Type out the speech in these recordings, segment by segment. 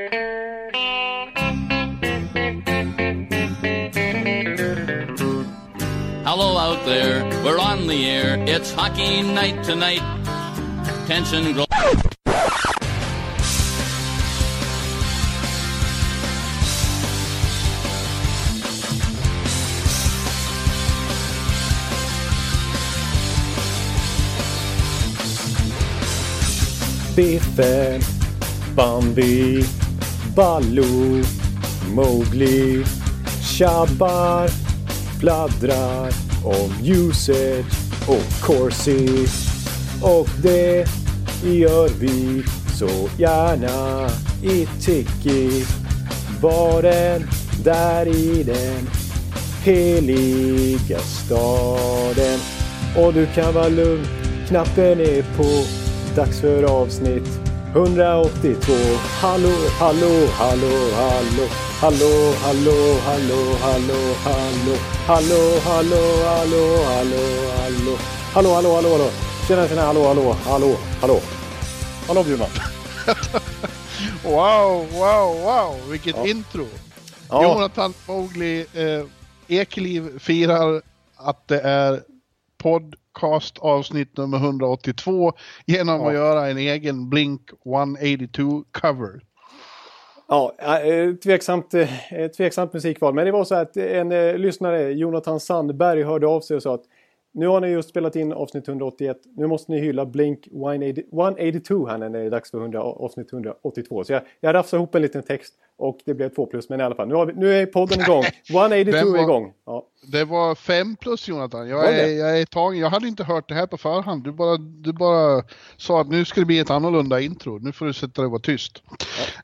Hello out there, we're on the air. It's hockey night tonight. Tension grows. Biffen, Bambi, Baloo, Mowgli, tjabbar, fladdrar om ljuset och Corsi. Och det gör vi så gärna i Tiki. Baren där i den heliga staden. Och du kan vara lugn, knappen är på. Dags för avsnitt 182. Hallå, hallå, hallå, hallå. Hallå, hallå, hallå, hallå, hallå. Hallå, hallå, hallå, hallå, hallå. Hallå, hallå, hallå, hallå. Tjena, tjena, hallå, hallå, hallå, hallå. Hallå Bjurman. Wow, wow, wow, vilket Ja. intro! Ja, Jonathan Mowgli eh, Ekeliv firar att det är podcast avsnitt nummer 182 genom Ja. att göra en egen Blink 182 cover. ja eh, tveksamt, eh, tveksamt musikval. Men det var så att en eh, lyssnare, Jonathan Sandberg, hörde av sig och sa att nu har ni just spelat in avsnitt 181. Nu måste ni hylla Blink 180 182 här när det är dags för 100, avsnitt 182. Så jag, jag rafsade ihop en liten text och det blev två plus. Men i alla fall, nu, vi, nu är podden igång. 182 Vem var- är igång. Ja. Det var fem plus Jonathan. Jag är, jag är tagen. Jag hade inte hört det här på förhand. Du bara, du bara sa att nu ska det bli ett annorlunda intro. Nu får du sätta dig och vara tyst.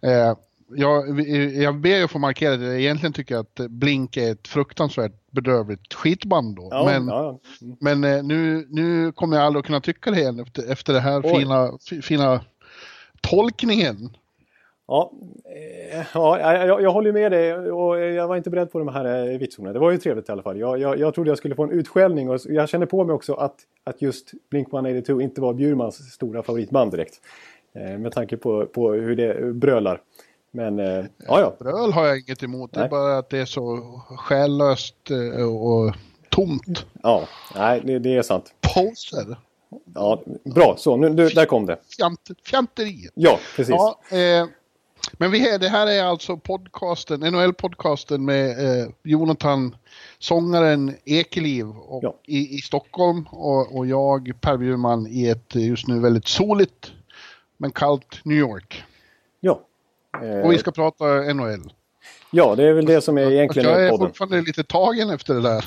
Eh, jag, jag ber att få markera det. Egentligen tycker jag att Blink är ett fruktansvärt bedrövligt skitband då. Ja, men ja. men eh, nu, nu kommer jag aldrig att kunna tycka det igen efter, efter det här Oj. fina, fi- fina tolkningen. Ja, eh, ja jag, jag håller med dig och jag var inte beredd på de här eh, vitsorna. Det var ju trevligt i alla fall. Jag, jag, jag trodde jag skulle få en utskällning och jag kände på mig också att, att just Blink-182 inte var Bjurmans stora favoritband direkt. Med tanke på, på hur det brölar. Men eh, ja, ja. Bröl har jag inget emot, det Nej. är bara att det är så själlöst eh, och tomt. ja nej, det, det är sant. Poser. Ja, bra, så nu, du, där kom det. Fjant, fjanteriet. Ja, precis. Ja, eh, men vi, är- det här är alltså podcasten, NHL-podcasten med eh, Jonathan, sångaren Ekeliv och, Ja. i, i Stockholm och, och jag, Per Bjurman, i ett eh, just nu väldigt soligt men kallt New York. Ja. Eh, Och vi ska prata NHL. ja, det är väl det som är egentligen jag är podden. fortfarande lite tagen efter det där.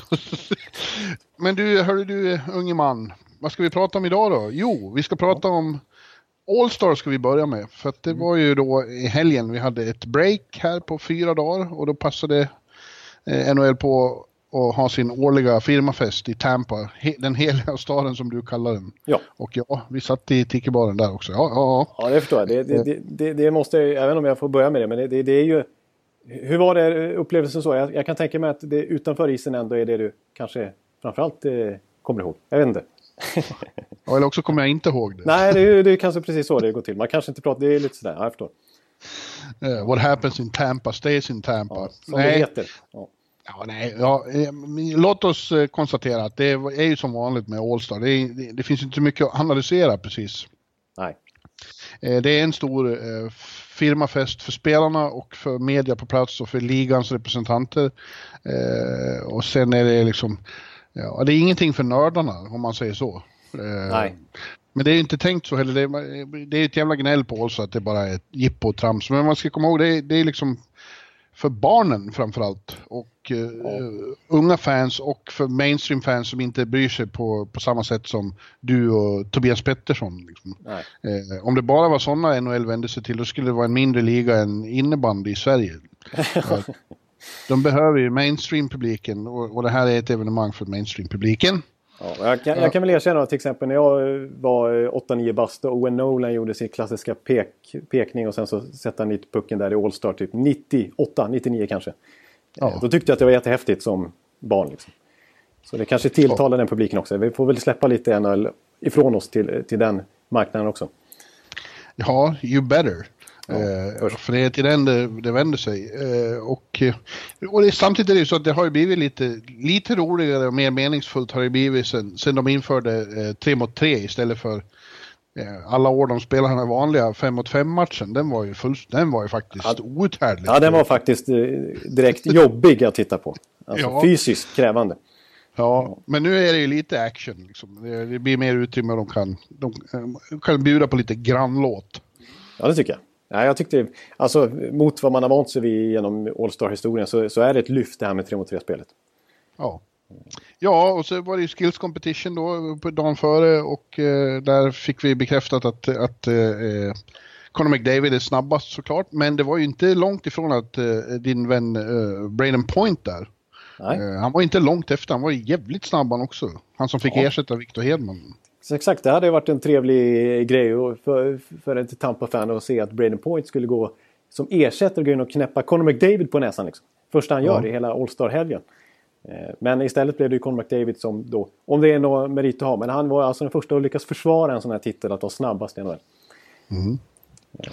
Men du, hörru du unge man. Vad ska vi prata om idag då? Jo, vi ska prata om All-Star ska vi börja med. För att det Mm. var ju då i helgen vi hade ett break här på fyra dagar och då passade eh, NHL på att ha sin årliga firmafest i Tampa. Den heliga staden som du kallar den. Ja. Och ja, vi satt i Tiki-baren där också. Ja, ja, ja. Ja, det förstår jag. Det, det, det, det, det måste jag, även om jag får börja med det, men det, är ju... Hur var det upplevelsen så? Jag, jag kan tänka mig att det utanför isen ändå är det du kanske framförallt eh, kommer ihåg. Jag vet inte. Ja, Eller också kommer jag inte ihåg det. Nej, det, är- det är kanske precis så det går till. Man kanske inte pratar, det är lite sådär, ja, jag förstår. Eh, what happens in Tampa stays in Tampa. Ja, som det heter. Ja. Ja, nej, ja, eh, låt oss eh, konstatera att det är ju som vanligt med All-Star. Det, det, det finns inte mycket att analysera precis. Nej. Eh, Det är en stor firmafest för spelarna och för media på plats och för ligans representanter. Och sen är det liksom, ja, det är ingenting för nördarna om man säger så. Nej. Men det är ju inte tänkt så heller. Det är, det är ett jävla gnäll på oss att det bara är ett jippo och trams. Men man ska komma ihåg, det är, det är liksom för barnen framförallt. Och eh, unga fans och för mainstream-fans som inte bryr sig på, på samma sätt som du och Tobias Pettersson. Liksom. Eh, om det bara var sådana NHL vände sig till, då skulle det vara en mindre liga än innebandy i Sverige. De behöver ju mainstream-publiken och, och det här är ett evenemang för mainstream-publiken. Ja, jag, kan, jag kan väl erkänna att till exempel när jag eh, var eh, 8-9 bast och Owen Nolan gjorde sin klassiska pek, pekning och sen så sätter han dit pucken där i All-Star typ 98, 99 kanske. Ja. Eh, Då tyckte jag att det var jättehäftigt som barn. Liksom. Så det kanske tilltalar den publiken också. Vi får väl släppa lite NHL ifrån oss till, till den marknaden också. Ja, you better. Eh, för det är till den det, det vänder sig. Eh, och och det, samtidigt är det ju så att det har ju blivit lite, lite roligare och mer meningsfullt har det blivit sen, sen de införde eh, 3 mot 3 istället för eh, alla år de spelade den här vanliga 5 mot 5 matchen. Den var ju, full, den var ju faktiskt ja, outhärdlig. Ja, den var faktiskt eh, direkt jobbig att titta på. Alltså ja. fysiskt krävande. Ja, men nu är det ju lite action. Liksom. Det, det, blir mer utrymme och de kan, de, de kan bjuda på lite grannlåt. Ja, det tycker jag. Ja, jag tyckte, alltså mot vad man har vant sig vid genom All-Star-historien så, så, är det ett lyft det här med 3 mot 3-spelet. Ja. Ja, och så var det ju Skills Competition då på dagen före och eh, där fick vi bekräftat att, att eh, eh Conor McDavid är snabbast såklart, men det var ju inte långt ifrån att eh, din vän eh, Braden Point där Eh, han var inte långt efter, han var jävligt snabb han också. Han som fick ja. ersätta Victor Hedman. Så exakt, det hade varit en trevlig grej för, för ett Tampa-fan att se att Braden Point skulle gå som ersättare gå in och knäppa Conor McDavid på näsan. Liksom. Första han gör ja. i hela All-Star-helgen. Eh, men istället blev det ju Conor McDavid som då, om det är någon merit att ha, men han var alltså den första att lyckas försvara en sån här titel att vara snabbast i NHL. Mm. Ja.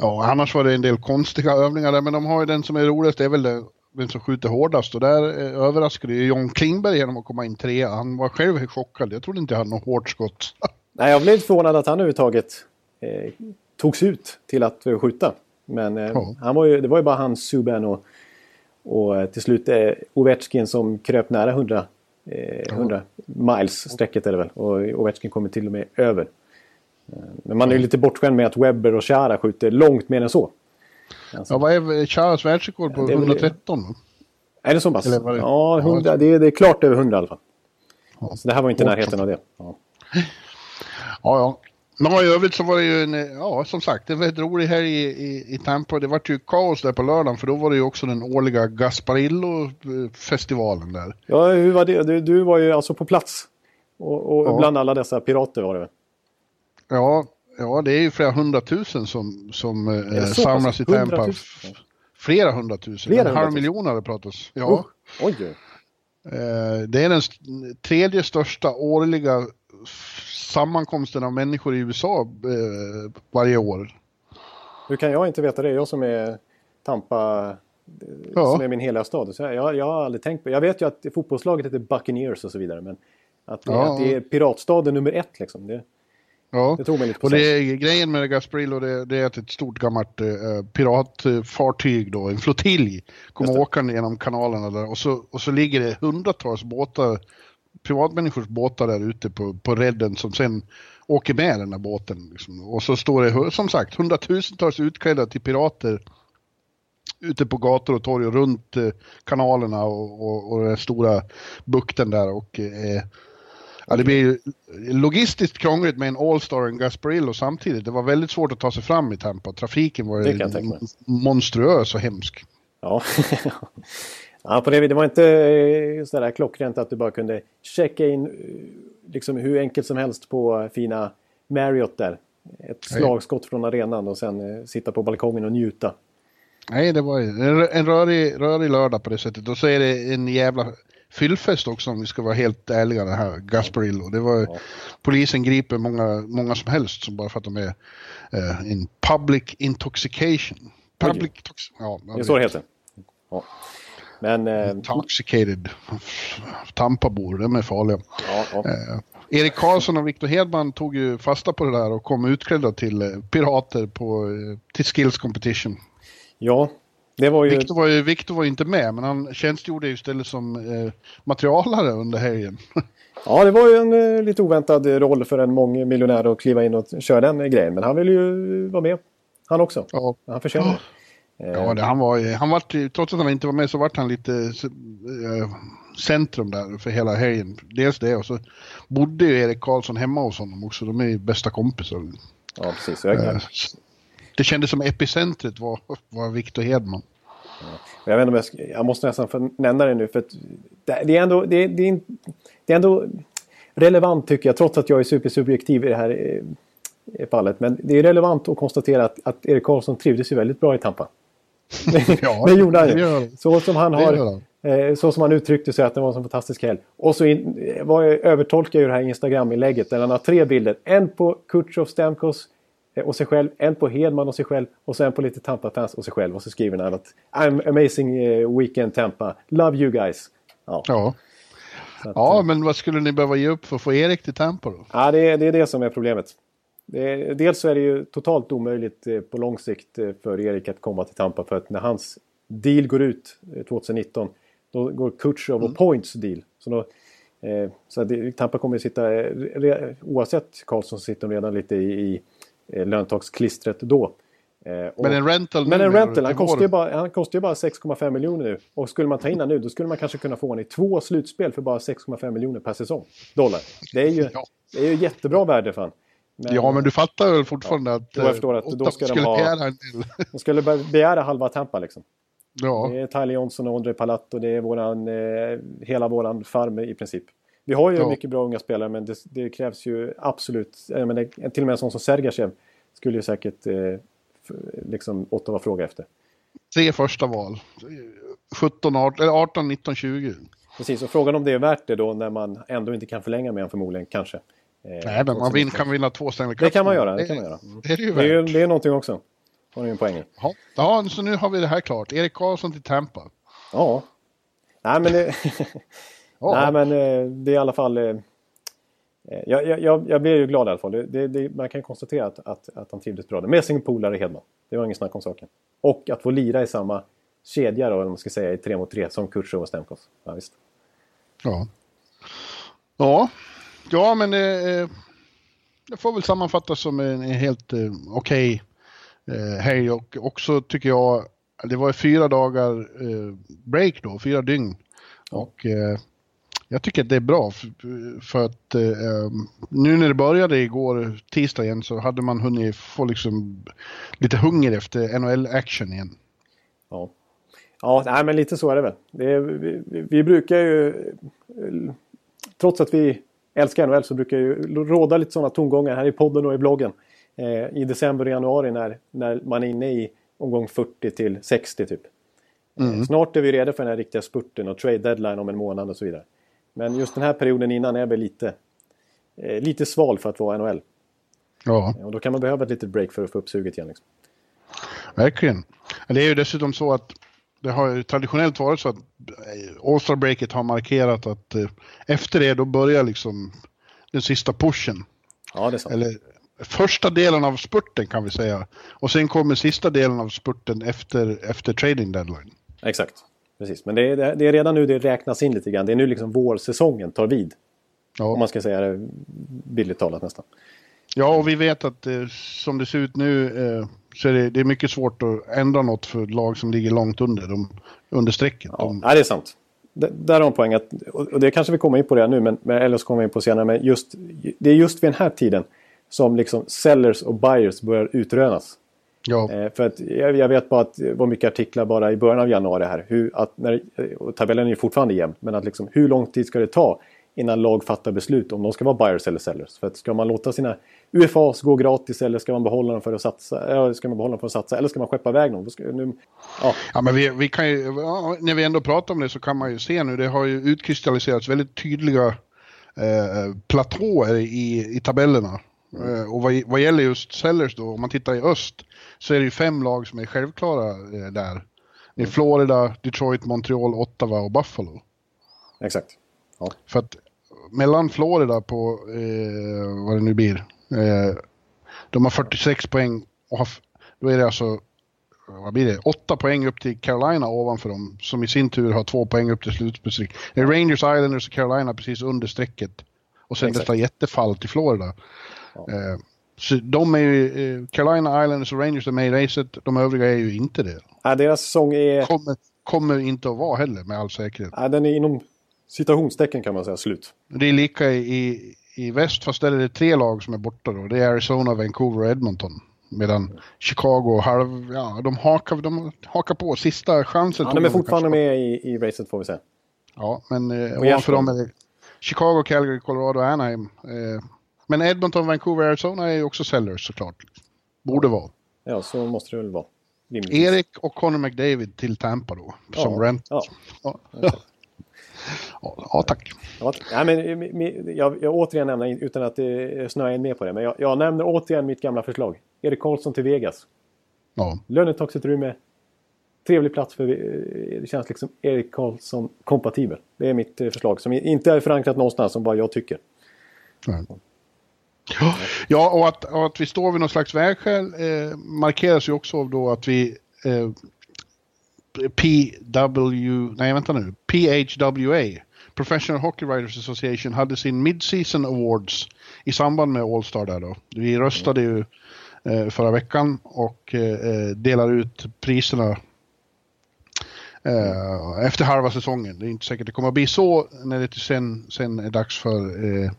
ja, annars var det en del konstiga övningar där, men de har ju den som är roligast, det är väl det vem som skjuter hårdast och där eh, överraskade ju John Klingberg genom att komma in trea. Han var själv chockad. Jag trodde inte han hade något hårt skott. Nej, jag blev förvånad att han överhuvudtaget eh, togs ut till att eh, skjuta. Men eh, ja. han var ju, det var ju bara han, Subban och, och eh, till slut eh, Ovechkin som kröp nära 100, eh, 100 miles sträcket är det väl. Och Ovechkin kommer till och med över. Men man är ju lite bortskämd med att Webber och Chara skjuter långt mer än så. Alltså. Ja, vad är Charas världsrekord på? Ja, 113? Är det så pass? Det... Ja, 100, det, är, det är klart över 100 i alla fall. Ja. Så det här var inte närheten av det. Ja, ja. ja. Men i övrigt så var det ju en, ja som sagt, en väldigt rolig helg i, i, i Tampa. Det var ju kaos där på lördagen för då var det ju också den årliga Gasparillo-festivalen där. Ja, hur var det? Du, du var ju alltså på plats. Och, och ja. bland alla dessa pirater var det väl? Ja, Ja, det är ju flera hundratusen som, som eh, samlas i Tampa. Flera hundratusen. Flera en halv miljon har det pratats. Ja. Oh, oj. Eh, det är den tredje största årliga sammankomsten av människor i USA eh, varje år. Hur kan jag inte veta det? Jag som är Tampa, ja. som är min heliga stad. Så jag, jag har aldrig tänkt på Jag vet ju att fotbollslaget heter Buccaneers och så vidare. Men att, ja. att det är piratstaden nummer ett liksom. Det, Ja, det tog mig lite och det är, grejen med Gasparillo det, det är att ett stort gammalt eh, piratfartyg då, en flottilj, kommer åkande genom kanalerna där och så, och så ligger det hundratals båtar, privatmänniskors båtar där ute på, på redden som sen åker med den här båten. Liksom. Och så står det som sagt hundratusentals utklädda till pirater ute på gator och torg och runt eh, kanalerna och, och, och den stora bukten där och eh, Ja, det blir logistiskt krångligt med en All-Star och en Gasparillo samtidigt. Det var väldigt svårt att ta sig fram i Tampa. Trafiken var monstruös och hemsk. Ja. ja, på det Det var inte eh, sådär klockrent att du bara kunde checka in eh, liksom hur enkelt som helst på fina Marriott där. Ett slagskott från arenan och sen eh, sitta på balkongen och njuta. Nej, det var en rörig, rörig lördag på det sättet. Och så är det en jävla fyllfest också om vi ska vara helt ärliga det här Gasparillo. Det var, ja. Polisen griper många, många som helst som bara för att de är uh, in public intoxication. Public tox ja, det är så det heter. Ja. Men, eh, Intoxicated. Tampabor, de är farliga. Ja, ja. Eh, Erik Karlsson och Victor Hedman tog ju fasta på det där och kom utklädda till eh, pirater på, eh, till Skills Competition. Ja, det var ju... Victor, var ju, Victor var ju inte med, men han tjänstgjorde istället som eh, materialare under helgen. Ja, det var ju en eh, lite oväntad roll för en mångmiljonär att kliva in och köra den grejen. Men han ville ju vara med, han också. Ja. Han förtjänar Ja, det, han var, han var, trots att han inte var med så vart han lite äh, centrum där för hela helgen. Dels det och så bodde ju Erik Karlsson hemma hos honom också. De är ju bästa kompisar. Ja, precis. Äh, det kändes som epicentret var, var Victor Hedman. Jag, vet inte om jag, jag måste nästan nämna det nu för att det är ändå, det, det, det är ändå relevant tycker jag trots att jag är supersubjektiv i det här eh, fallet. Men det är relevant att konstatera att, att Erik Karlsson trivdes ju väldigt bra i Tampa. ja, det gjorde han ju. Så som han har eh, så som han uttryckte sig att det var en så fantastisk helg. Och så in, var jag, övertolkar jag det här Instagram-inlägget där han har tre bilder. En på Kutjov Stamkos och sig själv, en på Hedman och sig själv och så en på lite Tampa-fans och sig själv. Och så skriver han att I'm amazing eh, weekend Tampa, love you guys. Ja. ja. Att, ja, men vad skulle ni behöva ge upp för att få Erik till Tampa då? Ja, det är, det är det som är problemet. Det, dels så är det ju totalt omöjligt på lång sikt för Erik att komma till Tampa för att när hans deal går ut 2019 då går Kutjov och mm. Points deal. Så, då, eh, så det, Tampa kommer att sitta, oavsett Karlsson så sitter de redan lite i, i eh, löntagsklistret då. Eh, och, men en rental Men en rental, han kostar, ju bara, han kostar ju bara 6,5 miljoner nu. Och skulle man ta in honom nu då skulle man kanske kunna få honom i två slutspel för bara 6,5 miljoner per säsong. Dollar. Det är ju, ja. det är ju jättebra värde för men, ja, men du fattar väl fortfarande ja, att... Jag förstår att då ska de ha... Begära en del. de skulle begära halva Tampa liksom. Ja. Det är Tyler Johnson och André Palat och det är våran, eh, hela våran farm i princip. Vi har ju ja. mycket bra unga spelare men det, det krävs ju absolut, men det, till och med en sån som Sergachev skulle ju säkert eh, liksom Ottawa fråga efter. Tre första val. 17, 18, 18, 19, 20. Precis, och frågan om det är värt det då när man ändå inte kan förlänga med honom förmodligen, kanske. Eh, Nej, men man vin, kan vinna två Stanley Cup. Det kan man göra. Det, kan man göra. Det, är det, ju det, är, det är någonting också. Har ni en poäng Ja. ja, så nu har vi det här klart. Erik Karlsson till Tampa. Ja. Nej, men det, ja. Nej, men eh, det är i alla fall... Eh, eh, jag, jag, jag blir ju glad i alla fall. Det, det, man kan konstatera att, att, att han trivdes bra. Med sin polare Hedman. Det var ingen snack om saken. Och att få lira i samma kedja då, om man ska säga, i tre mot tre som Kutjov och Stemkos. Ja, visst. Ja. Ja, ja men det, det får väl sammanfattas som en helt okej okay eh, helg och också tycker jag, det var fyra dagar eh, break då, fyra dygn. Och eh, jag tycker att det är bra för, för att eh, nu när det började igår, tisdag igen, så hade man hunnit få liksom lite hunger efter NHL-action igen. Ja, ja nej, men lite så är det väl. Det är, vi, vi, brukar ju, trots att vi älskar NHL så brukar ju råda lite sådana tongångar här i podden och i bloggen eh, i december och januari när, när man är inne i omgång 40 till 60 typ. Eh, mm. Snart är vi redo för den här riktiga spurten och trade deadline om en månad och så vidare. Men just den här perioden innan är väl lite, eh, lite sval för att vara NHL. Ja. Och då kan man behöva ett litet break för att få upp suget igen. Liksom. Verkligen. Det är ju dessutom så att det har ju traditionellt varit så att All-Star breaket har markerat att efter det då börjar liksom den sista pushen. Ja, det är sant. Eller första delen av spurten kan vi säga. Och sen kommer sista delen av spurten efter, efter trading deadline. Exakt. Precis, men det är, det är redan nu det räknas in lite grann. Det är nu liksom vårsäsongen tar vid. Ja. Om man ska säga det billigt talat nästan. Ja, och vi vet att eh, som det ser ut nu eh, så är det, det, är mycket svårt att ändra något för lag som ligger långt under, de, under strecket. Ja, de... ja, det är sant. D där har en poäng, att, och det kanske vi kommer in på redan nu, men, eller så kommer vi in på senare, men just, det är just vid den här tiden som liksom sellers och buyers börjar utrönas. Ja. Eh, för att jag, jag, vet bara att det var mycket artiklar bara i början av januari här. Hur, att när, och tabellen är ju fortfarande jämn. Men att liksom, hur lång tid ska det ta innan lag fattar beslut om de ska vara buyers eller sellers? För att ska man låta sina UFAs gå gratis eller ska man behålla dem för att satsa? Eller ska man behålla dem för att satsa? Eller ska man skeppa iväg dem? Ska, nu, ja. ja, men vi, vi kan ju, när vi ändå pratar om det så kan man ju se nu, det har ju utkristalliserats väldigt tydliga eh, platåer i, i tabellerna. Mm. Och vad, vad gäller just Sellers då, om man tittar i öst, så är det ju fem lag som är självklara eh, där. Det är mm. Florida, Detroit, Montreal, Ottawa och Buffalo. Exakt. Ja. För att mellan Florida på, eh, vad det nu blir, eh, de har 46 poäng och har, då är det alltså, vad blir det, 8 poäng upp till Carolina ovanför dem, som i sin tur har 2 poäng upp till slutspelsstreck. Det är Rangers, Islanders och Carolina precis under strecket. Och sen Exakt. detta jättefall till Florida. Ja. Eh, så de är ju, eh, Carolina Islanders och Rangers är med i racet, de övriga är ju inte det. Ja, deras säsong är... Kommer, kommer inte att vara heller med all säkerhet. Ja, den är inom citationstecken kan man säga slut. Det är lika i, i väst, fast där är det tre lag som är borta då. Det är Arizona, Vancouver och Edmonton. Medan Chicago halv, ja, de hakar, de hakar på sista chansen. Ja, de är fortfarande med i, i racet får vi säga. Ja, men eh, ovanför dem är det Chicago, Calgary, Colorado och Anaheim. Eh, men Edmonton, Vancouver, Arizona är ju också sellers såklart. Borde vara. Ja, så måste det väl vara. Rimligtvis. Erik och Connor McDavid till Tampa då, som ja, rent. Ja. Ja. Ja, ja tack. Ja, nej, men, jag, jag återigen nämner, utan att uh, snöa in mer på det, men jag, jag nämner återigen mitt gamla förslag. Erik Karlsson till Vegas. Ja. Lönetaksutrymme. Trevlig plats för... Det känns liksom Erik Karlsson kompatibel. Det är mitt förslag som inte är förankrat någonstans, som bara jag tycker. Ja. Ja, och att, och att vi står vid någon slags vägskäl eh, markeras ju också av då att vi eh, PW, nej vänta nu, PHWA, Professional Hockey Writers Association, hade sin Mid-Season Awards i samband med All-Star där då. Vi röstade ju eh, förra veckan och eh, eh delar ut priserna eh, efter halva säsongen. Det är inte säkert det kommer att bli så när det sen, sen är dags för eh,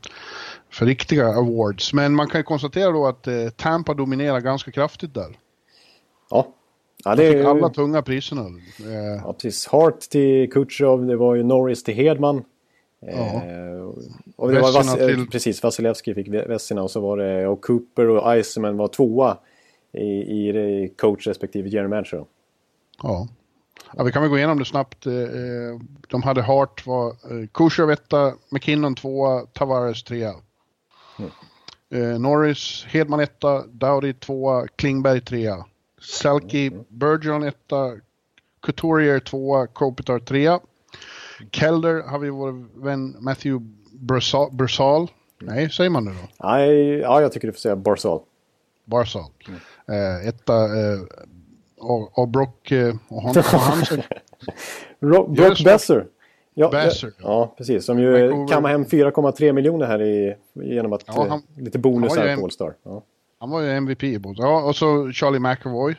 för riktiga awards. Men man kan konstatera då att eh, Tampa dominerar ganska kraftigt där. Ja. ja det är... alla tunga priserna. Eh... Ja, precis. Hart till Kutjerov, det var ju Norris till Hedman. Ja. Eh, och det var Vas till... Precis, Vasilevski fick Vessina och så var det och Cooper och Eisenman var tvåa i, i coach respektive general manager. Ja. ja. vi kan väl gå igenom det snabbt. Eh, de hade Hart var Kucherov etta, McKinnon tvåa, Tavares trea. Eh, Norris, Hedman etta, Dowdy tvåa, Klingberg trea. Selke, mm. Bergeron etta, Couturier tvåa, Kopitar trea. Kelder har vi vår vän Matthew Bursal. Nej, säger man det då? Nej, ja, jag tycker du får säga Barsal. Barsal. Mm. Eh, etta, eh, och, och Brock eh, och, hon, och Hansen. Brock Besser. Ja, Basser. Ja, precis. Som ju Vancouver. kammar hem 4,3 miljoner här i, genom att ja, han, lite bonusar på All-Star. Ja. Han var ju MVP i båda. Ja, och så Charlie McAvoy.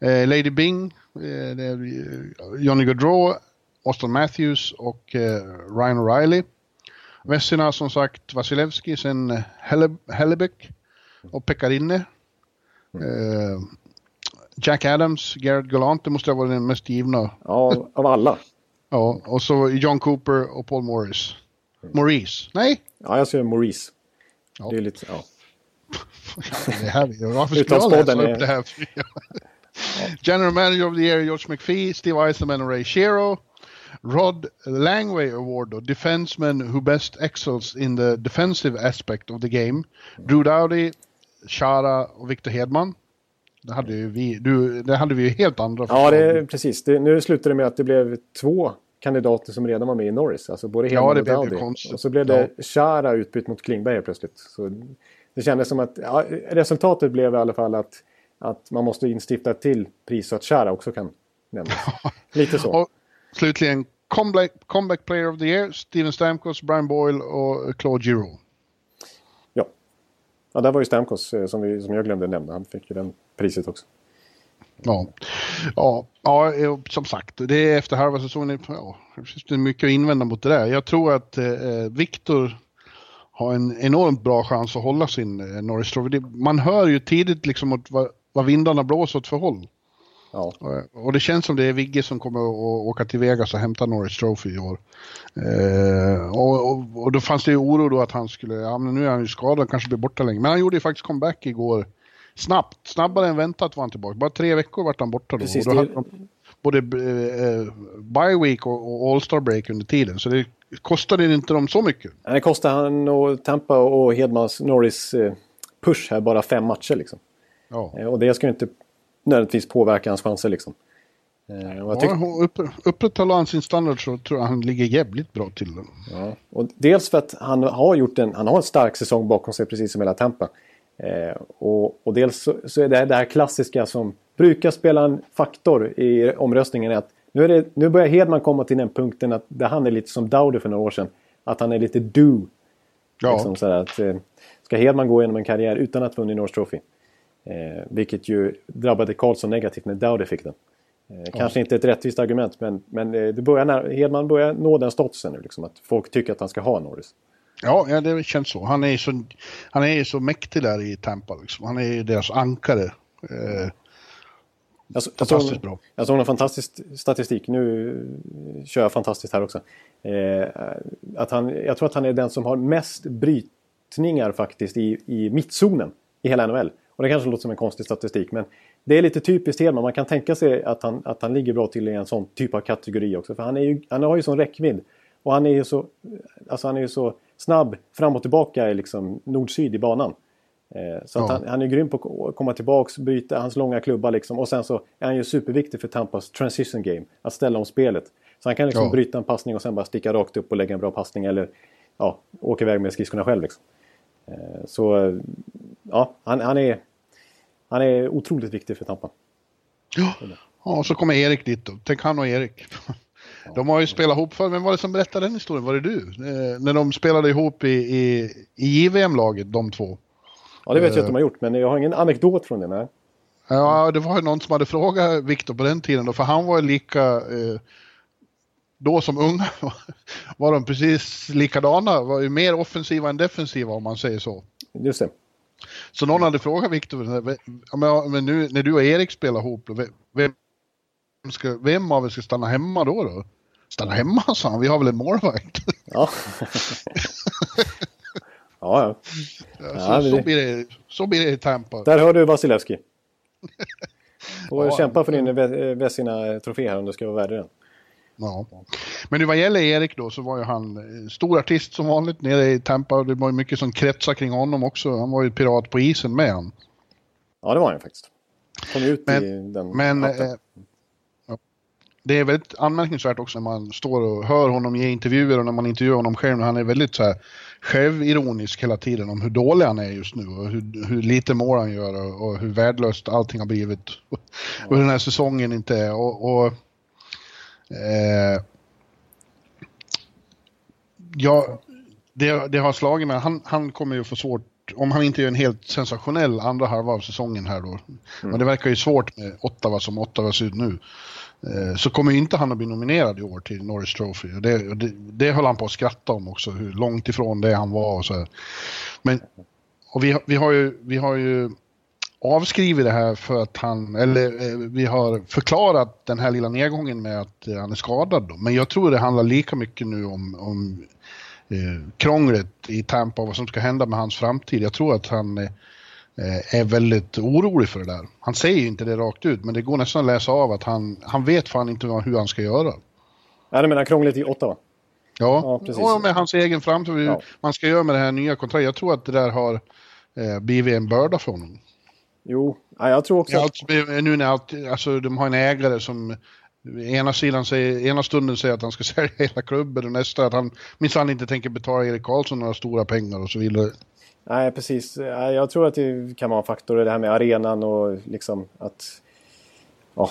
Eh, Lady Bing, eh, Johnny Gaudreau, Austin Matthews och eh, Ryan O'Reilly. Vessina som sagt Vasilevski, sen eh, Hellebeck och Pekarinne. Mm. Eh, Jack Adams, Garrett Gallant, det måste ha varit den mest givna. Ja, av alla. Ja, och så John Cooper och Paul Morris. Maurice? Nej? Ja, jag säger Maurice. Ja. Det är lite, ja. det här, varför skulle jag läsa upp är... det här? General Manager of the Year, George McPhee, Steve Eisenman och Ray Shero. Rod Langway Award då, Defenseman who best excels in the defensive aspect of the game. Drew Dowdy, Chara och Victor Hedman. Det hade, ju vi, du, det hade vi ju helt andra Ja, det, precis. Det, nu slutade det med att det blev två kandidater som redan var med i Norris. Alltså både Hedman ja, det och Dowdy. Och så blev det. Chara utbytt mot Klingberg plötsligt. Så det kändes som att ja, resultatet blev i alla fall att, att man måste instifta till pris så att Chara också kan nämnas. Lite så. Och slutligen comeback, comeback Player of the Year, Steven Stamkos, Brian Boyle och Claude Giroux. Ja. ja, där var ju Stamkos eh, som, vi, som jag glömde nämna. Han fick ju den priset också. Ja, ja, ja som sagt, det är efter halva säsongen. Ja, det finns mycket att invända mot det där. Jag tror att eh, Viktor har en enormt bra chans att hålla sin eh, Norris Trophy. Man hör ju tidigt liksom åt vad, vad vindarna blåser åt för håll. Ja. Och det känns som det är Vigge som kommer att åka till Vegas och hämta Norris Trophy i år. Eh, och, och, och, då fanns det ju oro då att han skulle, ja men nu är han ju skadad, kanske blir borta länge. Men han gjorde ju faktiskt comeback igår snabbt, snabbare än väntat var han tillbaka. Bara tre veckor vart han borta då. Precis, och då hade de både eh, bye week och, och All-Star break under tiden. Så det kostade inte dem så mycket. Det kostade han och Tampa och Hedmans Norris eh, push här bara fem matcher liksom. Ja. Eh, och det ska ju inte nödvändigtvis påverka hans chanser liksom. Eh, ja, tyck- upp, upprätthåller han sin standard så tror jag han ligger jävligt bra till. Ja. Och dels för att han har gjort en, han har en stark säsong bakom sig precis som hela Tampa. Eh, och, och, dels så, så, är det det här klassiska som brukar spela en faktor i omröstningen. Att nu, är det, nu börjar Hedman komma till den punkten att det, han är lite som Dowdy för några år sedan. Att han är lite do. Ja. Liksom så att, eh, ska Hedman gå igenom en karriär utan att vunnit North Trophy? Eh, vilket ju drabbade Karlsson negativt när Dowdy fick den. Eh, kanske inte ett rättvist argument men, men eh, det börjar när, Hedman börjar nå den statusen nu. Liksom, att folk tycker att han ska ha Norris. Ja, ja, det känns så. Han är så, han är så mäktig där i Tampa. Liksom. Han är deras ankare. Eh, jag, fantastiskt jag bra. Jag såg en fantastisk statistik. Nu kör jag fantastiskt här också. Eh, att han, jag tror att han är den som har mest brytningar faktiskt i, i mittzonen i hela NHL. Och det kanske låter som en konstig statistik men det är lite typiskt Hedman. Man kan tänka sig att han, att han ligger bra till i en sån typ av kategori också. För han, är ju, han har ju sån räckvidd. Och han är ju så, alltså han är ju så snabb fram och tillbaka i liksom nord-syd i banan. Eh, så Ja. han, han är grym på att komma tillbaks, byta hans långa klubba liksom. Och sen så är han ju superviktig för Tampas transition game. Att ställa om spelet. Så han kan liksom Ja. bryta en passning och sen bara sticka rakt upp och lägga en bra passning. Eller ja, åka iväg med skridskorna själv liksom. Eh, Så ja, han, han, är, han är otroligt viktig för Tampa. Ja, ja och så kommer Erik dit då. Tänk han och Erik. De har ju spelat ihop för, men var det som berättade den historien? Var det du? Eh, när de spelade ihop i, i, i JVM-laget, de två. Ja, det vet jag Eh. att de har gjort, men jag har ingen anekdot från det. Nej. Ja, det var ju någon som hade frågat Viktor på den tiden då, för han var ju lika... Eh, då som unga var de precis likadana, var ju mer offensiva än defensiva om man säger så. Just det. Så någon hade frågat Viktor, men, nu när du och Erik spelar ihop, vem, vem, ska, vem av er ska stanna hemma då? då? Stanna hemma, sa han, vi har väl en målvakt? Ja. ja, ja. så, Ja, men så, det- blir det, så blir det i Tampa. Där hör du Vasilevski. Får Ja, kämpa för din Ve- Vesina-trofé här om du ska vara värd den. Ja. Men vad gäller Erik då så var ju han eh, stor artist som vanligt nere i Tampa. Det var ju mycket som kretsar kring honom också. Han var ju pirat på isen med han. Ja, det var han faktiskt. Kom ut Men- i den Men eh. Det är väldigt anmärkningsvärt också när man står och hör honom ge intervjuer och när man intervjuar honom själv. Han är väldigt så här självironisk hela tiden om hur dålig han är just nu och hur, hur lite mål han gör och, och hur värdelöst allting har blivit. Och hur den här säsongen inte är. Och, och eh, ja, det, det har slagit mig. Han, han kommer ju få svårt, om han inte gör en helt sensationell andra halva av säsongen här då. Men det verkar ju svårt med Ottawa som Ottawa ser ut nu. Eh, så kommer inte han att bli nominerad i år till Norris Trophy. Och Det, det, det höll han på att skratta om också, hur långt ifrån det han var och så här. Men, och vi, har- vi, har ju, vi har ju avskrivit det här för att han, eller eh, vi har förklarat den här lilla nedgången med att eh, han är skadad då. Men jag tror det handlar lika mycket nu om, om eh, krånglet i Tampa och vad som ska hända med hans framtid. Jag tror att han eh, är väldigt orolig för det där. Han säger ju inte det rakt ut, men det går nästan att läsa av att han, han vet fan inte hur han ska göra. Ja, du menar krångligt i Ottawa? Ja, Ja, precis. och med hans egen framtid, Ja. man ska göra med det här nya kontraktet. Jag tror att det där har eh, blivit en börda för honom. Jo, ja, jag tror också... Allt, nu när allt, alltså de har en ägare som ena sidan säger, ena stunden säger att han ska sälja hela klubben och nästa att han minsann inte tänker betala Erik Karlsson några stora pengar och så vidare. Nej, precis. Jag tror att det kan vara en faktor, det här med arenan och liksom att... Ja,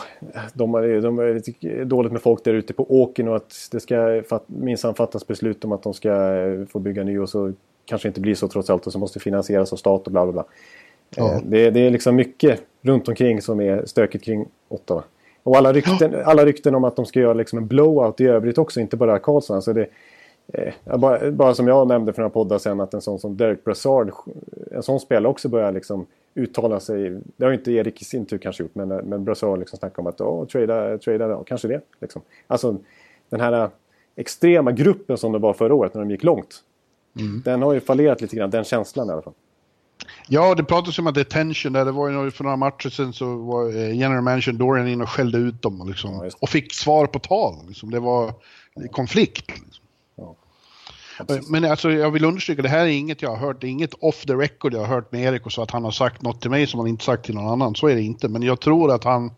de har, de har lite dåligt med folk där ute på åken och att det ska fatt, minsann fattas beslut om att de ska eh, få bygga ny och så kanske inte blir så trots allt och så måste finansieras av stat och bla bla bla. Ja. Eh, Det, det är liksom mycket runt omkring som är stökigt kring Ottawa. Och alla rykten, alla rykten om att de ska göra liksom en blowout i övrigt också, inte bara Karlsson. Alltså det, eh, bara, bara som jag nämnde för några poddar sen att en sån som Derek Brassard, en sån spelare också börjar liksom uttala sig. Det har ju inte Erik i sin tur kanske gjort, men, men Brassard liksom snackar om att åh, trada, trada, ja, kanske det. Liksom. Alltså den här extrema gruppen som det var förra året när de gick långt. Den har ju fallerat lite grann, den känslan i alla fall. Ja, det pratas om att det är tension där. Det var ju för några matcher sedan så var eh, general manager Dorian in och skällde ut dem och, liksom, Ja, och fick svar på tal. Liksom. Det var konflikt. Liksom. Ja, Men alltså, jag vill understryka, det här är inget jag har hört. Det är inget off the record jag har hört med Erik och så att han har sagt något till mig som han inte sagt till någon annan. Så är det inte. Men jag tror att han,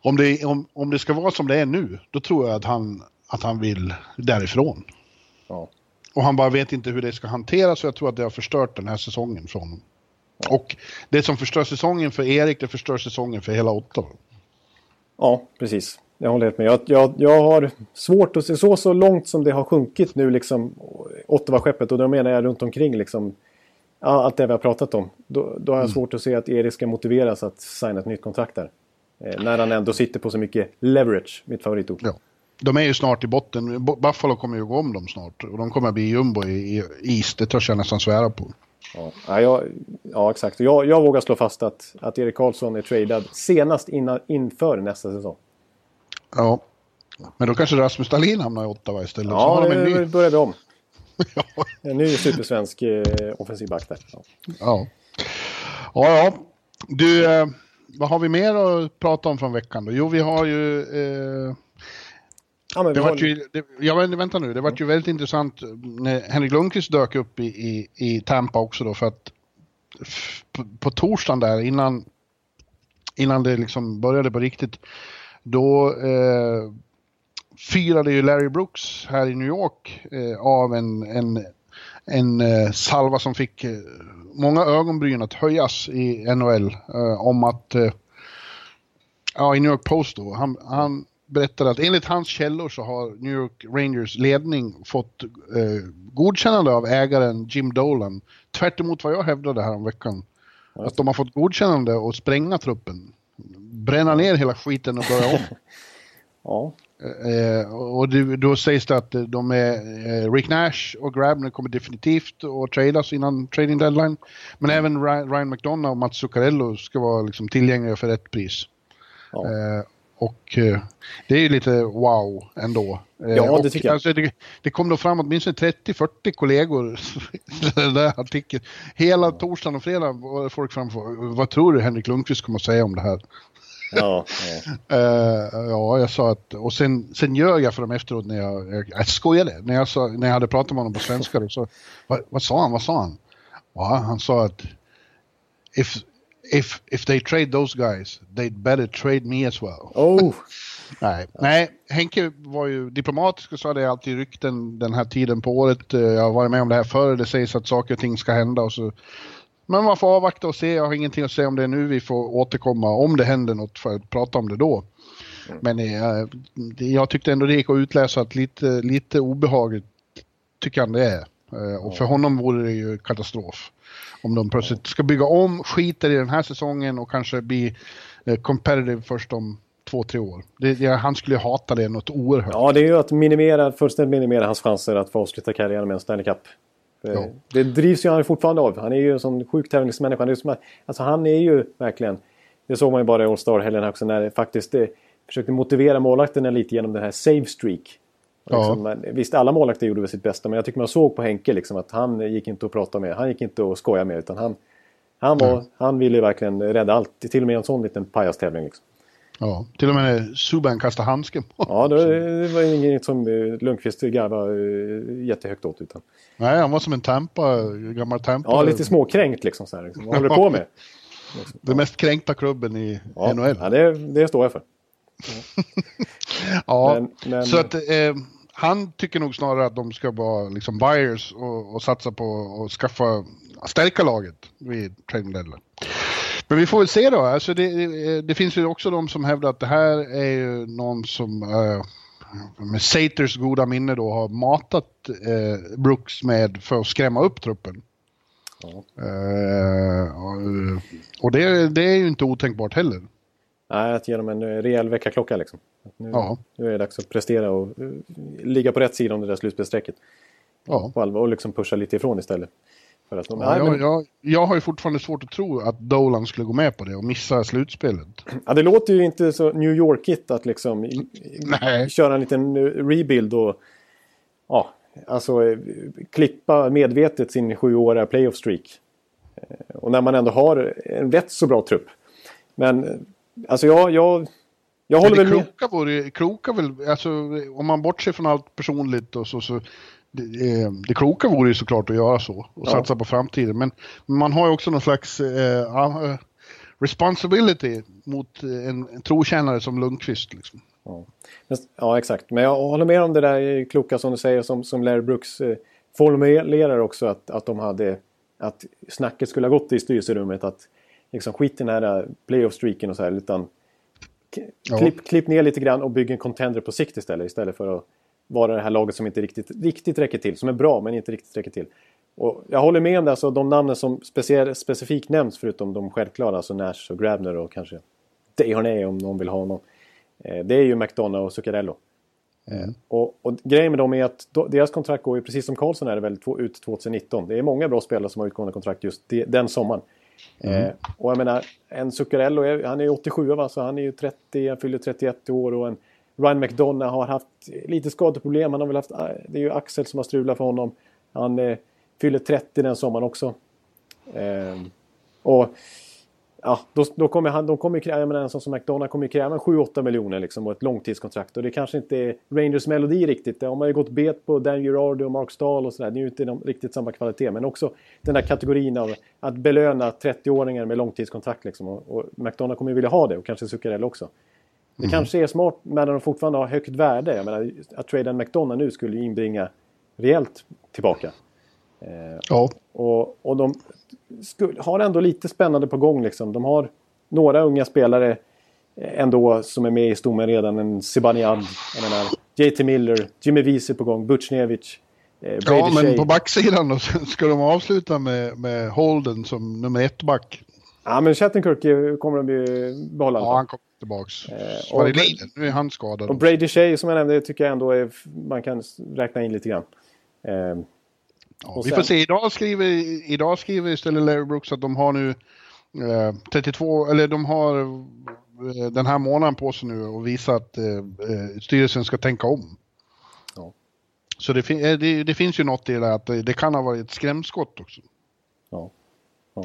om det, om, om det ska vara som det är nu, då tror jag att han, att han vill därifrån. Ja. Och han bara vet inte hur det ska hanteras och jag tror att det har förstört den här säsongen för honom. Och det som förstör säsongen för Erik, det förstör säsongen för hela Ottawa. Ja, precis. Jag håller helt med. Jag, jag, jag har svårt att se så, så långt som det har sjunkit nu, liksom Ottawa-skeppet. Och då menar jag runt omkring liksom, allt det vi har pratat om. Då, då har jag svårt att se att Erik ska motiveras att signa ett nytt kontrakt där. Eh, när han ändå sitter på så mycket leverage, mitt favoritord. Ja. De är ju snart i botten. Bu- Buffalo kommer ju gå om dem snart. Och de kommer bli jumbo i, i East, det törs jag nästan svära på. Ja, ja, jag, ja exakt. Jag, jag vågar slå fast att, att Erik Karlsson är tradad senast innan, inför nästa säsong. Ja. Men då kanske Rasmus Dahlin hamnar i Ottawa istället. Ja, har nu ny. börjar vi om. Ja. En ny supersvensk eh, offensiv back där. Ja. Ja. ja, ja. Du, eh, vad har vi mer att prata om från veckan då? Jo, vi har ju... Eh, Ja, det var ju, det, ja, vänta nu, det var ju väldigt intressant när Henrik Lundqvist dök upp i, i, i Tampa också då för att på, på torsdagen där innan, innan det liksom började på riktigt, då eh, firade ju Larry Brooks här i New York eh, av en, en, en eh, salva som fick eh, många ögonbryn att höjas i NHL eh, om att, eh, ja i New York Post då, han, han berättade att enligt hans källor så har New York Rangers ledning fått eh, godkännande av ägaren Jim Dolan. Tvärt vad jag hävdade här om veckan. Att de har fått godkännande att spränga truppen. Bränna ner hela skiten och börja om. ja. Eh, och det, då sägs det att de är, eh, Rick Nash och Grabner kommer definitivt att tradas innan trading deadline. Men även Ryan McDonough och Mats Zuccarello ska vara liksom tillgängliga för rätt pris. Ja. Eh, och eh, det är ju lite wow ändå. Eh, ja, det tycker jag. Alltså, det, det kom då fram åtminstone 30-40 kollegor i den där artikeln. Hela torsdagen och fredag var folk framför. Vad tror du Henrik Lundqvist kommer att säga om det här? Ja, ja. Uh, ja, jag sa att, och sen, sen ljög jag för dem efteråt när jag, jag, jag skojade, när jag, sa, när jag hade pratat med honom på svenska. Då, så, vad, vad sa han, vad sa han? Ja, han sa att if, if, if they trade those guys, they'd better trade me as well. Oh. Nej. Nej, Henke var ju diplomatisk och sa det alltid rykten den här tiden på året. Eh, jag har varit med om det här förr, det sägs att saker och ting ska hända och så men man får avvakta och se, jag har ingenting att säga om det nu, vi får återkomma om det händer något för att prata om det då. Mm. Men eh, jag tyckte ändå det gick att utläsa att lite, lite obehagligt tycker han det är. Eh, och för honom vore det ju katastrof. Om de plötsligt ska bygga om, skiter i den här säsongen och kanske bli eh, competitive först om två, tre år. Det, han skulle hata det något oerhört. Ja, det är ju att minimera, fullständigt minimera hans chanser att få avsluta karriären med en Stanley Cup. Ja. Det drivs ju han fortfarande av. Han är ju en sån sjuk tävlingsmänniska. Han är, som, alltså han är ju verkligen... Det såg man ju bara i All Star-helgen också när faktiskt det, försökte motivera målvakterna lite genom den här save streak. Liksom, ja. Visst, alla målvakter gjorde väl sitt bästa men jag tycker man såg på Henke liksom, att han gick inte att prata med. Han gick inte att skoja med utan han, han, var, mm. han ville verkligen rädda allt. Till och med en sån liten pajastävling. Liksom. Ja, till och med Subban kastade handsken. ja, det, var inget som eh, Lundqvist garvade uh, jättehögt åt. Utan... Nej, han var som en Tampa, gammal Tampa. Ja, lite småkränkt liksom. Så här, liksom. Vad håller du på med? Den mest kränkta klubben i ja, NHL. Ja, det, det står jag för. ja, men, men... så att eh, han tycker nog snarare att de ska vara liksom buyers och, och satsa på att skaffa, stärka laget vid deadline. Men vi får väl se då. Alltså det, det, finns ju också de som hävdar att det här är ju någon som uh, med Saters goda minne då har matat uh, Brooks med för att skrämma upp truppen. Ja. Uh, och det, det, är ju inte otänkbart heller. Nej, att ge dem en rejäl väckarklocka liksom. Nu, ja. nu är det dags att prestera och ligga på rätt sida om det där slutspelsstrecket. Ja. På allvar och liksom pusha lite ifrån istället. För att de, ja, jag, jag, jag, har ju fortfarande svårt att tro att Dolan skulle gå med på det och missa slutspelet. Ja, det låter ju inte så New Yorkigt att liksom Nej. köra en liten rebuild och ja, alltså klippa medvetet sin sjuåriga playoff streak. Eh, och när man ändå har en rätt så bra trupp. Men alltså jag, jag, jag håller väl med. Kloka, vore, kloka väl, alltså om man bortser från allt personligt och så, så det, eh, det kloka vore ju såklart att göra så och ja. satsa på framtiden. Men man har ju också någon slags uh, responsibility mot en, en trotjänare som Lundqvist. Liksom. Ja. ja, exakt. Men jag håller med om det där kloka som du säger som, som Larry Brooks eh, formulerar också att, att de hade att snacket skulle ha gått i styrelserummet att liksom skit i den här playoff-streaken och så här utan klipp, ja. klipp ner lite grann och bygg en contender på sikt istället istället för att vara det här laget som inte riktigt, riktigt räcker till. Som är bra men inte riktigt räcker till. Och jag håller med om det, alltså de namnen som specifikt nämns förutom de självklara, alltså Nash och Grabner och kanske Dehorné om någon vill ha honom. Eh, det är ju McDonough och Zuccarello. Mm. Och, och, grejen med dem är att deras kontrakt går ju precis som Karlsson är det väl ut 2019. Det är många bra spelare som har utgående kontrakt just den sommaren. Mm. Eh, och jag menar, en Zuccarello, är, han är 87 va, så han är ju 30, han fyller 31 år och en Ryan McDonough har haft lite skadeproblem. Han har väl haft, eh, det är ju Axel som har strulat för honom. Han eh, fyller 30 den sommaren också. Eh, och ja, då, då kommer han, de kommer kräva, jag menar, en sån som McDonough kommer kräva 7-8 miljoner liksom och ett långtidskontrakt. Och det kanske inte är Rangers melodi riktigt. De har ju gått bet på Dan Girardi och Mark Stahl och sådär. Det är ju inte de, riktigt samma kvalitet. Men också den där kategorin av att belöna 30-åringar med långtidskontrakt liksom. Och, och McDonough kommer ju vilja ha det och kanske Zuccarello också. Det mm. kanske är smart när de fortfarande har högt värde. Jag menar, att trada en McDonald nu skulle ju inbringa rejält tillbaka. Eh, ja. Och, och de skulle, har ändå lite spännande på gång. Liksom. De har några unga spelare ändå som är med i stommen redan. En Zibanejad, JT Miller, Jimmy Wiese på gång, Butchnevich. Eh, ja, men Shea. på backsidan då ska de avsluta med, med Holden som nummer ett back. Ja, men Shattenkirk kommer de ju behålla. Ja, han kommer tillbaks. Eh, och, nu är han skadad. Och Brady Shea som jag nämnde tycker jag ändå är, man kan räkna in lite grann. Eh, Ja, vi får se. Idag skriver, idag skriver istället Larry Brooks att de har nu eh, 32, eller de har eh, den här månaden på sig nu och visa att eh, eh, styrelsen ska tänka om. Ja. Så det, det, det, finns ju något i det att det, det kan ha varit ett skrämskott också. Ja. ja.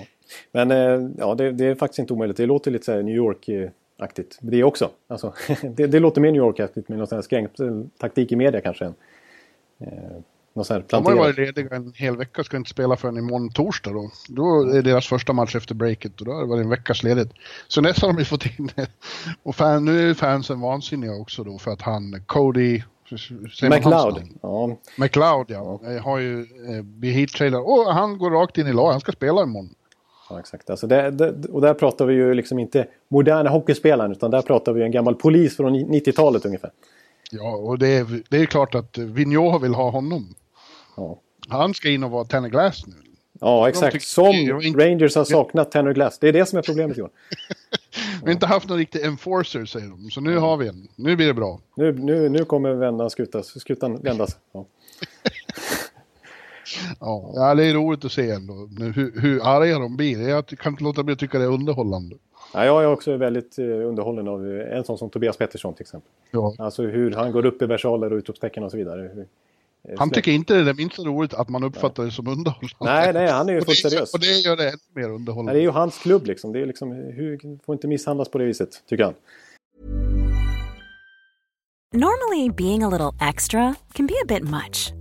Men ja, det, det, är faktiskt inte omöjligt. Det låter lite så New York-aktigt. Det också. Alltså, det, det låter mer New York-aktigt med någon sån här skrämtaktik i media kanske. Än, någon sån här De har ju varit lediga en hel vecka, ska inte spela förrän imorgon torsdag då. Då är deras första match efter breaket och då har det varit en veckas ledigt. Så nästan har de ju fått in Och fan, nu är fansen vansinniga också då för att han, Cody, McLeod. Ja. McLeod ja. ja. Har ju eh, blivit och han går rakt in i lag, han ska spela imorgon. Ja, exakt. Alltså det, det, och där pratar vi ju liksom inte moderna hockeyspelaren utan där pratar vi en gammal polis från 90-talet ungefär. Ja, och det är, det är klart att Vigneault vill ha honom. Ja. Han ska in och vara Tanner Glass nu. Ja, exakt. Som Rangers har saknat Tanner Glass. Det är det som är problemet Johan. vi har inte haft någon riktig enforcer säger de. Så nu har vi en. Nu blir det bra. Nu, nu, nu kommer vända skutas, skutan vändas. Ja. ja, det är roligt att se ändå hur, hur arga de blir. Jag kan inte låta bli att tycka det är underhållande. Ja, jag är också väldigt eh, underhållen av en sån som Tobias Pettersson till exempel. Ja. Alltså hur han går upp i versaler och utropstecken och så vidare. Eh, han tycker inte det är minst roligt att man uppfattar det som underhållande. Nej, nej, han är ju fullt seriös. Och det gör det ännu mer underhållande. det är ju hans klubb liksom. Det är liksom, hur får inte misshandlas på det viset, tycker han. Normally being a little extra can be a bit much.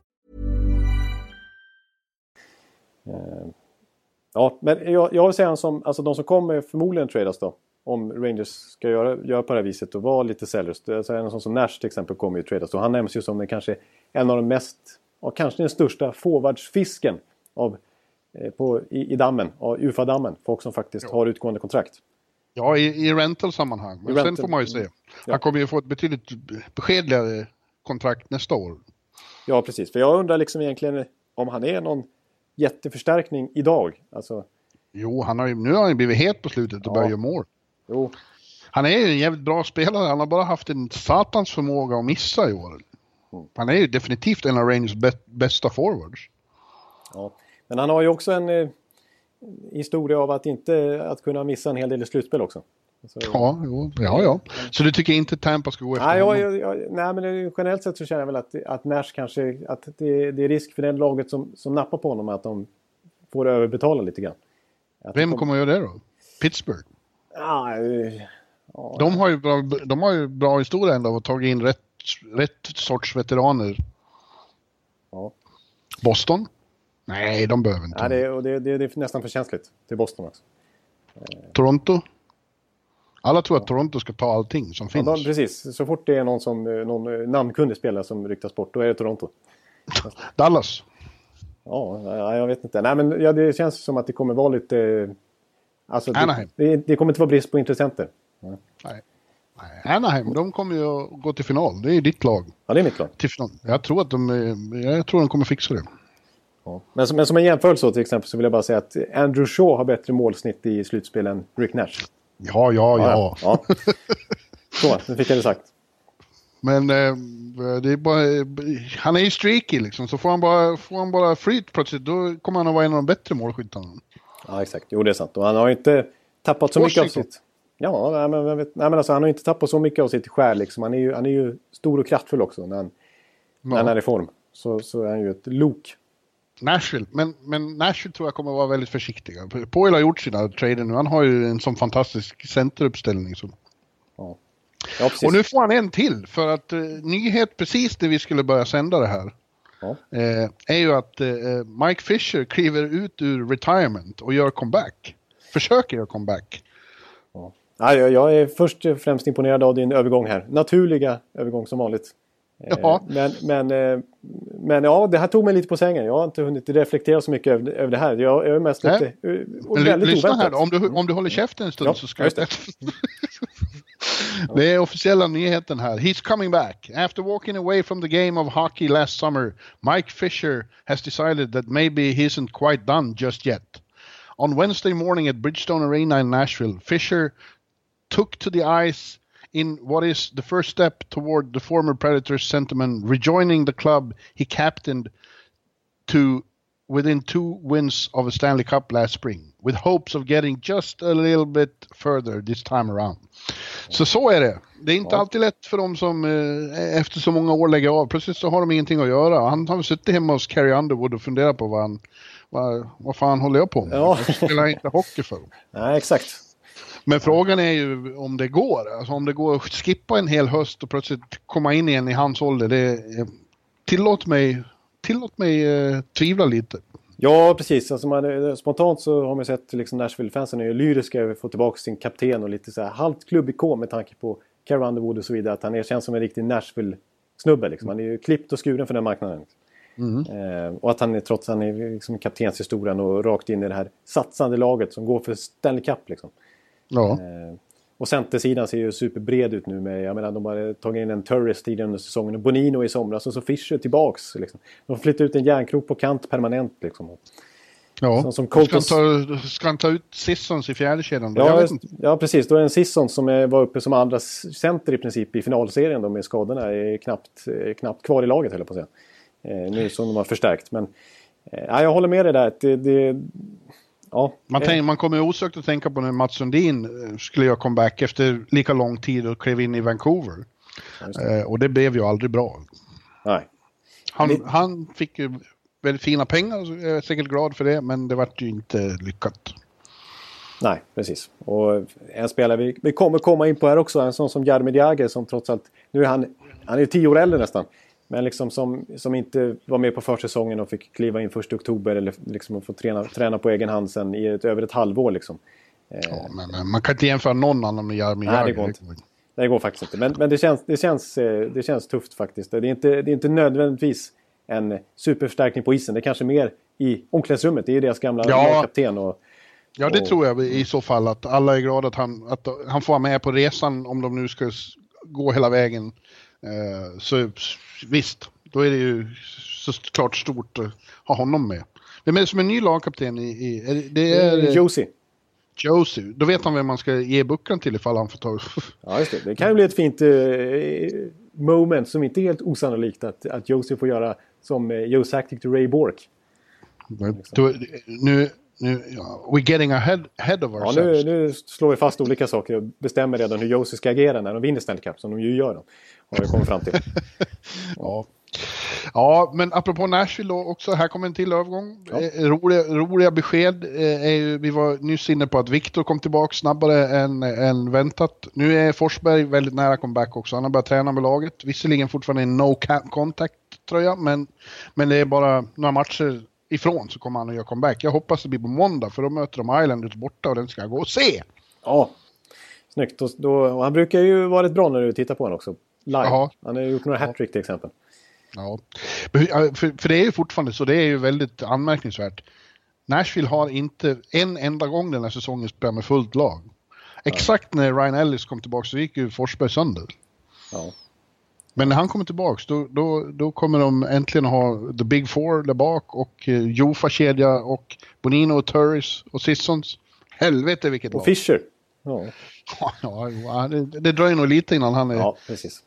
Ja, men jag, jag vill säga en som, alltså de som kommer förmodligen tradas då. Om Rangers ska göra, göra på det här viset och vara lite säljlöst. Alltså en sån som Nash till exempel kommer ju tradas. Och han nämns ju som den kanske en av de mest, och kanske den största forwardsfisken av, eh, på, i, i dammen, UFA-dammen. Folk som faktiskt ja. har utgående kontrakt. Ja, i, i rental-sammanhang. Men I sen rental. får man ju se. Mm. Han kommer ju få ett betydligt beskedligare kontrakt nästa år. Ja, precis. För jag undrar liksom egentligen om han är någon jätteförstärkning idag. Alltså... Jo, han har ju, nu har han blivit het på slutet och ja. börjar göra mål. Jo. Han är ju en jävligt bra spelare. Han har bara haft en satans förmåga att missa i år. Mm. Han är ju definitivt en av Rangers bästa forwards. Ja. Men han har ju också en eh, historia av att inte att kunna missa en hel del i slutspel också. Så, ja, jo, ja, ja. Så du tycker inte Tampa ska gå efter nej, honom? Jag, jag, nej, men generellt sett så känner jag väl att, att Nash kanske... Att det, det är risk för det laget som, som nappar på honom att de får överbetala lite grann. Att Vem kommer att göra det då? Pittsburgh? Ja, ja. De, har ju bra, de har ju bra historia ändå av att ta in rätt, rätt sorts veteraner. Ja. Boston? Nej, de behöver inte. Nej, det, och det, det, det är nästan för känsligt till Boston också. Toronto? Alla tror att Toronto ska ta allting som finns. Ja, precis, så fort det är någon, som, eh, någon eh, namnkunnig spelare som ryktas bort, då är det Toronto. Dallas? Ja, jag vet inte. Nej, men ja, det känns som att det kommer vara lite... Alltså, Anaheim? Det, det kommer inte vara brist på intressenter. Nej. Nej. Anaheim, de kommer ju att gå till final. Det är ditt lag. Ja, det är mitt lag. Till final. Jag tror att de, jag tror de kommer fixa det. Ja. Men, som, men som en jämförelse till exempel så vill jag bara säga att Andrew Shaw har bättre målsnitt i slutspel än Rick Nash. Ja, ja, ja. ja, Så, nu fick jag det sagt. Men eh, det är bara, han är ju streaky liksom, så får han bara, får han bara flyt plötsligt då kommer han att vara en av de bättre målskyttarna. Ja, exakt. Jo, det är sant. Och han har inte tappat så Washington. mycket av sitt... Ja, nej, men, nej, men alltså, han har inte tappat så mycket av sitt skär. Liksom. Han, är ju, han är ju stor och kraftfull också när han, när han är i form. Så, så är han ju ett lok. Nashville, men, men Nashville tror jag kommer att vara väldigt försiktiga. Poyle har gjort sina trader nu, han har ju en sån fantastisk centeruppställning. Så. Ja. Ja. Och nu får han en till, för att eh, nyhet precis när vi skulle börja sända det här. Ja. Eh, är ju att eh, Mike Fisher kliver ut ur retirement och gör comeback. Försöker göra comeback. Ja. Nej, jag, jag är först och främst imponerad av din övergång här. Naturliga övergång som vanligt. Eh, Ja. Men, men, eh, men ja, det här tog mig lite på sängen. Jag har inte hunnit reflektera så mycket över, över det här. Jag, jag är mest Nej. lite... eh, och väldigt lyssna oväntat. här, om du, om du håller käften en stund Ja, så ska jag... det. det är officiella nyheten här. He's coming back. After walking away from the game of hockey last summer, Mike Fisher has decided that maybe he isn't quite done just yet. On Wednesday morning at Bridgestone Arena in Nashville, Fisher took to the ice in what is the first step toward the former Predators sentiment, rejoining the club he captained to within two wins of a Stanley Cup last spring, with hopes of getting just a little bit further this time around. Så så är det. Det är inte Ja. alltid lätt för dem som eh, efter så många år lägger av. Plötsligt så har de ingenting att göra. Han har suttit hemma hos Carrie Underwood och funderat på vad han, vad, vad fan håller jag på med? Ja. Jag spelar inte hockey för. Nej, exakt. Men frågan är ju om det går. Alltså om det går att skippa en hel höst och plötsligt komma in igen i hans ålder. Det, tillåt mig, tillåt mig eh, tvivla lite. Ja, precis. Alltså man, eh, spontant så har man sett liksom Nashville-fansen är ju lyriska över att få tillbaka sin kapten och lite så här halvt klubbikon med tanke på Carrie Underwood och så vidare. Att han är, känns som en riktig Nashville-snubbe. Liksom. Han är ju klippt och skuren för den marknaden. Eh, och att han är trots han är liksom kaptenshistorien och rakt in i det här satsande laget som går för Stanley Cup. Liksom. Ja. Eh, och centersidan ser ju superbred ut nu med, jag menar de har tagit in en Turris tidigare under säsongen och Bonino i somras och så Fischer tillbaks. Liksom. De flyttar ut en järnkrok på kant permanent liksom. ja. Som- som ska, han Colton- ta, ska han ta ut Sissons i fjärde kedjan? Ja, ja precis, då är det en Sisson som är, var uppe som andra center i princip i finalserien då med skadorna. Är knappt, eh, knappt kvar i laget höll jag på att säga. Eh, nu som de har förstärkt. Men eh, ja, jag håller med dig där. Det, det, ja, Man, tänk, man kommer osökt att tänka på när Mats Sundin eh, skulle göra comeback efter lika lång tid och klev in i Vancouver. det. Eh, och det blev ju aldrig bra. nej. Han, Det- han fick ju väldigt fina pengar och är säkert glad för det, men det vart ju inte lyckat. Nej, precis. Och en spelare vi, vi kommer komma in på här också, en sån som Jaromir Jagr som trots allt, nu är han, han är tio år äldre nästan, men liksom som, som inte var med på försäsongen och fick kliva in först i oktober eller liksom få träna, träna på egen hand sen i ett, över ett halvår liksom. Eh, Ja, men, man kan inte jämföra någon annan med Jaromir Nej, det går inte. Det går faktiskt inte, men, men det, känns, det, känns, eh, det känns tufft faktiskt. Det är, inte, det är inte nödvändigtvis en superförstärkning på isen, det är kanske mer i omklädningsrummet. Det är ju deras gamla Ja. lagkapten och Ja, det Och- tror jag i så fall att alla är glada att han, att han får vara med på resan om de nu ska gå hela vägen. Eh, så visst, då är det ju såklart stort att ha honom med. Vem är det som är ny lagkapten i... i det, är eh, Josie. Josie. Då vet han vem man ska ge bucklan till ifall han får ta... Ja, just det. Det kan ju bli ett fint eh, moment som inte är helt osannolikt att, att Josie får göra som eh, Joe Sakic till Ray Bork. då, nu, nu, ja, we're getting ahead, ahead of Ja, ourselves. nu, nu slår vi fast olika saker och bestämmer redan hur Josie ska agera när de vinner Stanley Cup, som de ju gör. Då, har vi kommit fram till. Ja. ja, men apropå Nashville då också, här kommer en till övergång. Ja. Eh, Roliga, roliga besked. Eh, är ju, vi var nyss inne på att Viktor kom tillbaka snabbare än, än väntat. Nu är Forsberg väldigt nära comeback också. Han har börjat träna med laget. Visserligen fortfarande en no ca- contact tröja, men, men det är bara några matcher ifrån så kommer han att göra comeback. Jag hoppas det blir på måndag för då möter de Islanders borta och den ska jag gå och se. Ja, snyggt. Och, då, och han brukar ju vara rätt bra när du tittar på honom också. Live. Jaha. Han har gjort några hattrick till exempel. Ja, för, för det är ju fortfarande så, det är ju väldigt anmärkningsvärt. Nashville har inte en enda gång den här säsongen spelat med fullt lag. Exakt när Ryan Ellis kom tillbaka så gick ju Forsberg sönder. Ja. Men när han kommer tillbaka då, då, då kommer de äntligen ha the big four där bak och eh, Jofa-kedja och Bonino och Turris och Sissons. Helvete vilket Och lag. Fischer. Ja, Ja, det, det dröjer nog lite innan han är... ja precis.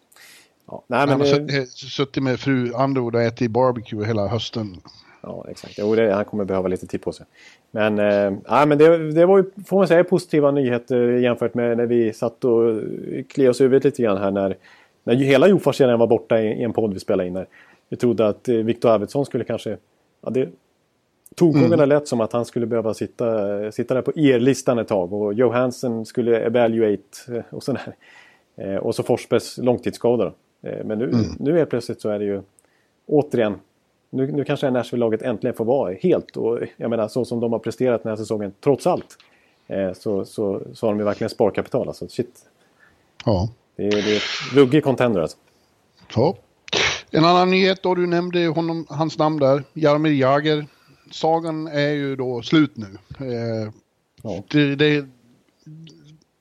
Ja, nej, han men, har det- sutt- eh, suttit med fru Underwood och ätit barbecue hela hösten. Ja, exakt. Jo, det, han kommer behöva lite tid på sig. Men, eh, ja, men det, det var ju, får man säga, positiva nyheter jämfört med när vi satt och kliade oss i huvudet lite grann här när, när hela Jofa-serien var borta i, en podd vi spelade in. Där. Vi trodde att eh, Viktor Arvidsson skulle kanske... Ja, det, tongångarna lät som att han skulle behöva sitta, sitta där på ER-listan ett tag och Johansen skulle evaluate eh, och sådär. Eh, och så Forsbergs långtidsskada. men nu, nu helt plötsligt så är det ju återigen nu, nu kanske Nashville-laget äntligen får vara helt. Och jag menar så som de har presterat den här säsongen, trots allt. Så, så, så har de ju verkligen sparkapital. Alltså, shit. Ja. Det är, det är ruggig contender alltså. Så. En annan nyhet då, du nämnde honom, hans namn där, Jaromir Jagr. Sagan är ju då slut nu. Eh, Ja. det, det,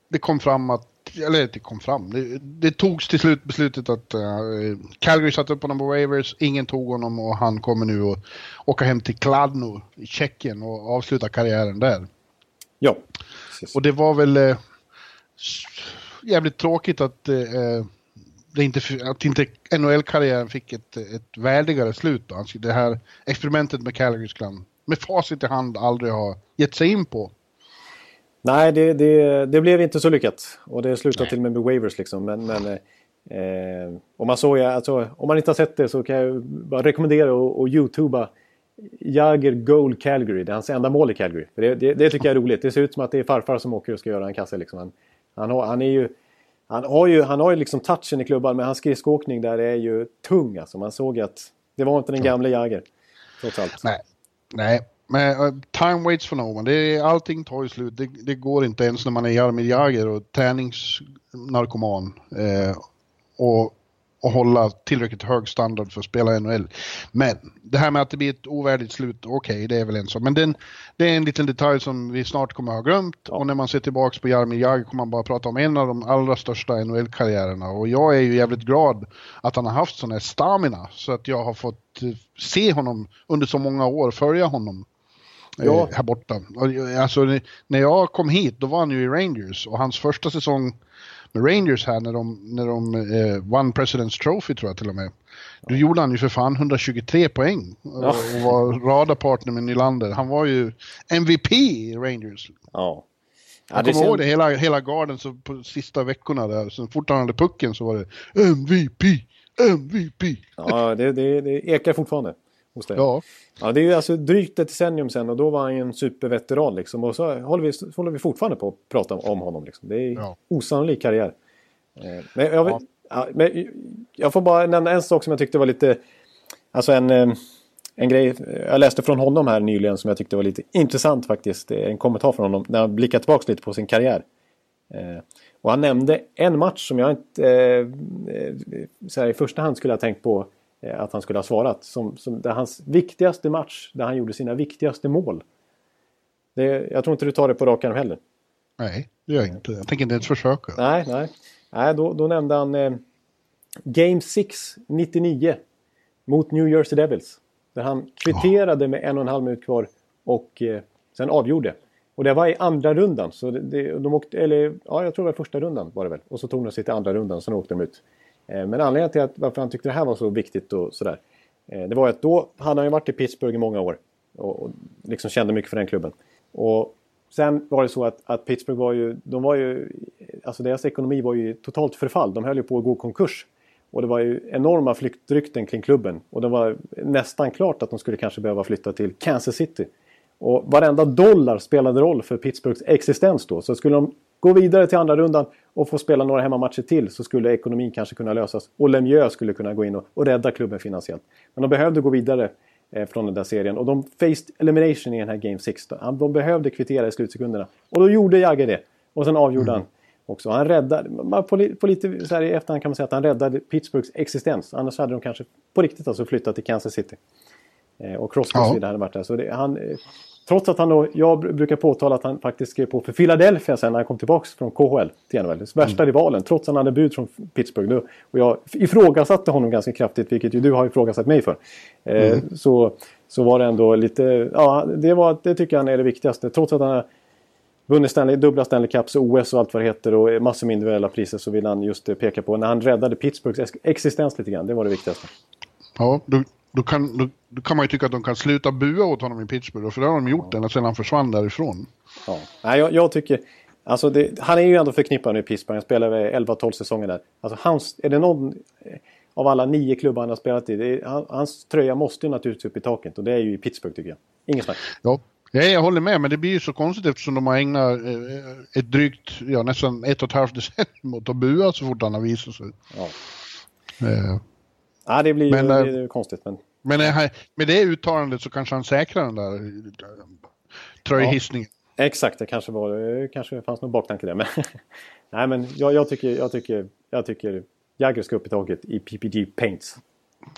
det kom fram att, eller det kom fram, det, det togs till slut beslutet att uh, Calgary satte upp honom på waivers, ingen tog honom och han kommer nu att åka hem till Kladno i Tjeckien och avsluta karriären där. Ja, precis. Och det var väl eh, jävligt tråkigt att, eh, det inte, att inte NHL-karriären fick ett, ett värdigare slut. Då. Skulle- Det här experimentet med Calgary skulle med facit i hand aldrig ha gett sig in på. Nej, det, det, det blev inte så lyckat. Och det slutade till och med med waivers liksom. Men, men eh, eh, om, man såg, alltså, om man inte har sett det så kan jag bara rekommendera att, att youtuba Jagger Goal Calgary. Det är hans enda mål i Calgary. Det, det, det tycker jag är roligt. Det ser ut som att det är farfar som åker och ska göra en kasse. Liksom. Han, han, har, han är ju... Han har ju, han har ju liksom touchen i klubban men hans skridskoåkning där är ju tung alltså. Man såg att det var inte den gamla Jagger. Trots allt. Nej, nej. Men uh, time waits for no one. Det är, allting tar ju slut. Det, det går inte ens när man är Jaromir Jagr och träningsnarkoman. Eh, och, och hålla tillräckligt hög standard för att spela i NHL. Men det här med att det blir ett ovärdigt slut, okej, det är väl en sak. Men den, det är en liten detalj som vi snart kommer att ha glömt. Och när man ser tillbaka på Jaromir Jagr kommer man bara prata om en av de allra största NHL-karriärerna. Och jag är ju jävligt glad att han har haft sån här stamina. Så att jag har fått eh, se honom under så många år, följa honom. eh, Ja. Här borta. Eh, Alltså, när jag kom hit, då var han ju i Rangers. Och hans första säsong med Rangers här när de, när de eh, vann President's Trophy tror jag till och med. Då gjorde han ju för fan 123 poäng och, och var radarpartner med Nylander. Han var ju MVP i Rangers. Ja. Ja, Jag kommer ihåg det, hela, hela garden så på sista veckorna där, så fort han hade pucken så var det MVP, MVP. Ja, det, det, det ekar fortfarande hos dig. Ja, Ja, det är ju alltså drygt ett decennium sedan och då var han ju en superveteran liksom. Och så håller vi, så håller vi fortfarande på att prata om honom. Liksom. Det är Ja. osannolik karriär. Eh, Men jag, vill, ja. men jag får bara nämna en sak som jag tyckte var lite... Alltså en, eh, en grej jag läste från honom här nyligen som jag tyckte var lite intressant faktiskt. En kommentar från honom när han blickar tillbaka lite på sin karriär. Eh, Och han nämnde en match som jag inte eh, eh, så här, i första hand skulle ha tänkt på eh, att han skulle ha svarat. Som, som, det hans viktigaste match där han gjorde sina viktigaste mål. Det, jag tror inte du tar det på rak arm heller. nej, det gör jag inte. Jag tänker inte ens försöka. Nej, nej. nej då, då nämnde han eh, Game 6 99 mot New Jersey Devils. Där han kvitterade med en och en halv minut kvar och eh, sen avgjorde. Och det var i andra rundan. Så det, det, de åkte, eller, ja, jag tror det var första rundan var det väl. Och så tog de sig till andra rundan, sen åkte de ut. Eh, men anledningen till att, varför han tyckte det här var så viktigt och sådär. Eh, det var ju att då hade han ju varit i Pittsburgh i många år. Och, och liksom kände mycket för den klubben. Och sen var det så att, att Pittsburgh var ju, de var ju, alltså deras ekonomi var ju i totalt förfall. De höll ju på att gå i konkurs. Och det var ju enorma flyktrykten kring klubben. Och det var nästan klart att de skulle kanske behöva flytta till Kansas City. Och varenda dollar spelade roll för Pittsburghs existens då. Så skulle de gå vidare till andra rundan och få spela några hemmamatcher till så skulle ekonomin kanske kunna lösas. Och Lemieux skulle kunna gå in och, och rädda klubben finansiellt. Men de behövde gå vidare eh, från den där serien. Och de faced elimination i den här Game 6. Då. Han- De behövde kvittera i slutsekunderna. Och då gjorde Jagger det. Och sen avgjorde han också. Han räddade, man- på, på lite så här i efterhand kan man säga att han räddade Pittsburghs existens. Annars hade de kanske på riktigt alltså flyttat till Kansas City. Eh, och Crosby och så vidare hade varit där. Så det, han, eh, trots att han då, jag br- brukar påtala att han faktiskt skrev på för Philadelphia sen när han kom tillbaka från KHL till NHL. Värsta rivalen, trots att han hade bud från Pittsburgh. Och jag ifrågasatte honom ganska kraftigt, vilket ju du har ifrågasatt mig för. Eh, så, så var det ändå lite, ja det, var, det tycker han är det viktigaste. Trots att han har vunnit Stanley, dubbla Stanley Cups, OS och allt vad det heter och massor med individuella priser så vill han just peka på när han räddade Pittsburghs existens lite grann. Det var det viktigaste. Ja, då, då, kan, då, då kan man ju tycka att de kan sluta bua åt honom i Pittsburgh, för det har de gjort ja. ända sedan han försvann därifrån. Ja. Nej, jag, jag tycker... Alltså det, han är ju ändå förknippad med Pittsburgh. Han spelade 11-12 säsonger där. Alltså hans, är det någon av alla nio klubbar han har spelat i. Är, hans tröja måste ju naturligtvis upp i taket och det är ju i Pittsburgh tycker jag. Inget snack. Ja. Ja, jag håller med, men det blir ju så konstigt eftersom de har ägnat eh, ett drygt, ja nästan ett och ett halvt decennium åt att bua så fort han har visat sig. Ja. Eh. Ja, det blir men, ju det är konstigt. Men, men här, med det uttalandet så kanske han säkrar den där tröjhissningen. Ja, exakt, det kanske, var, det kanske fanns någon baktanke där. Men, nej, men jag, jag, tycker, jag, tycker, jag tycker Jagger ska upp i taget i PPG Paints.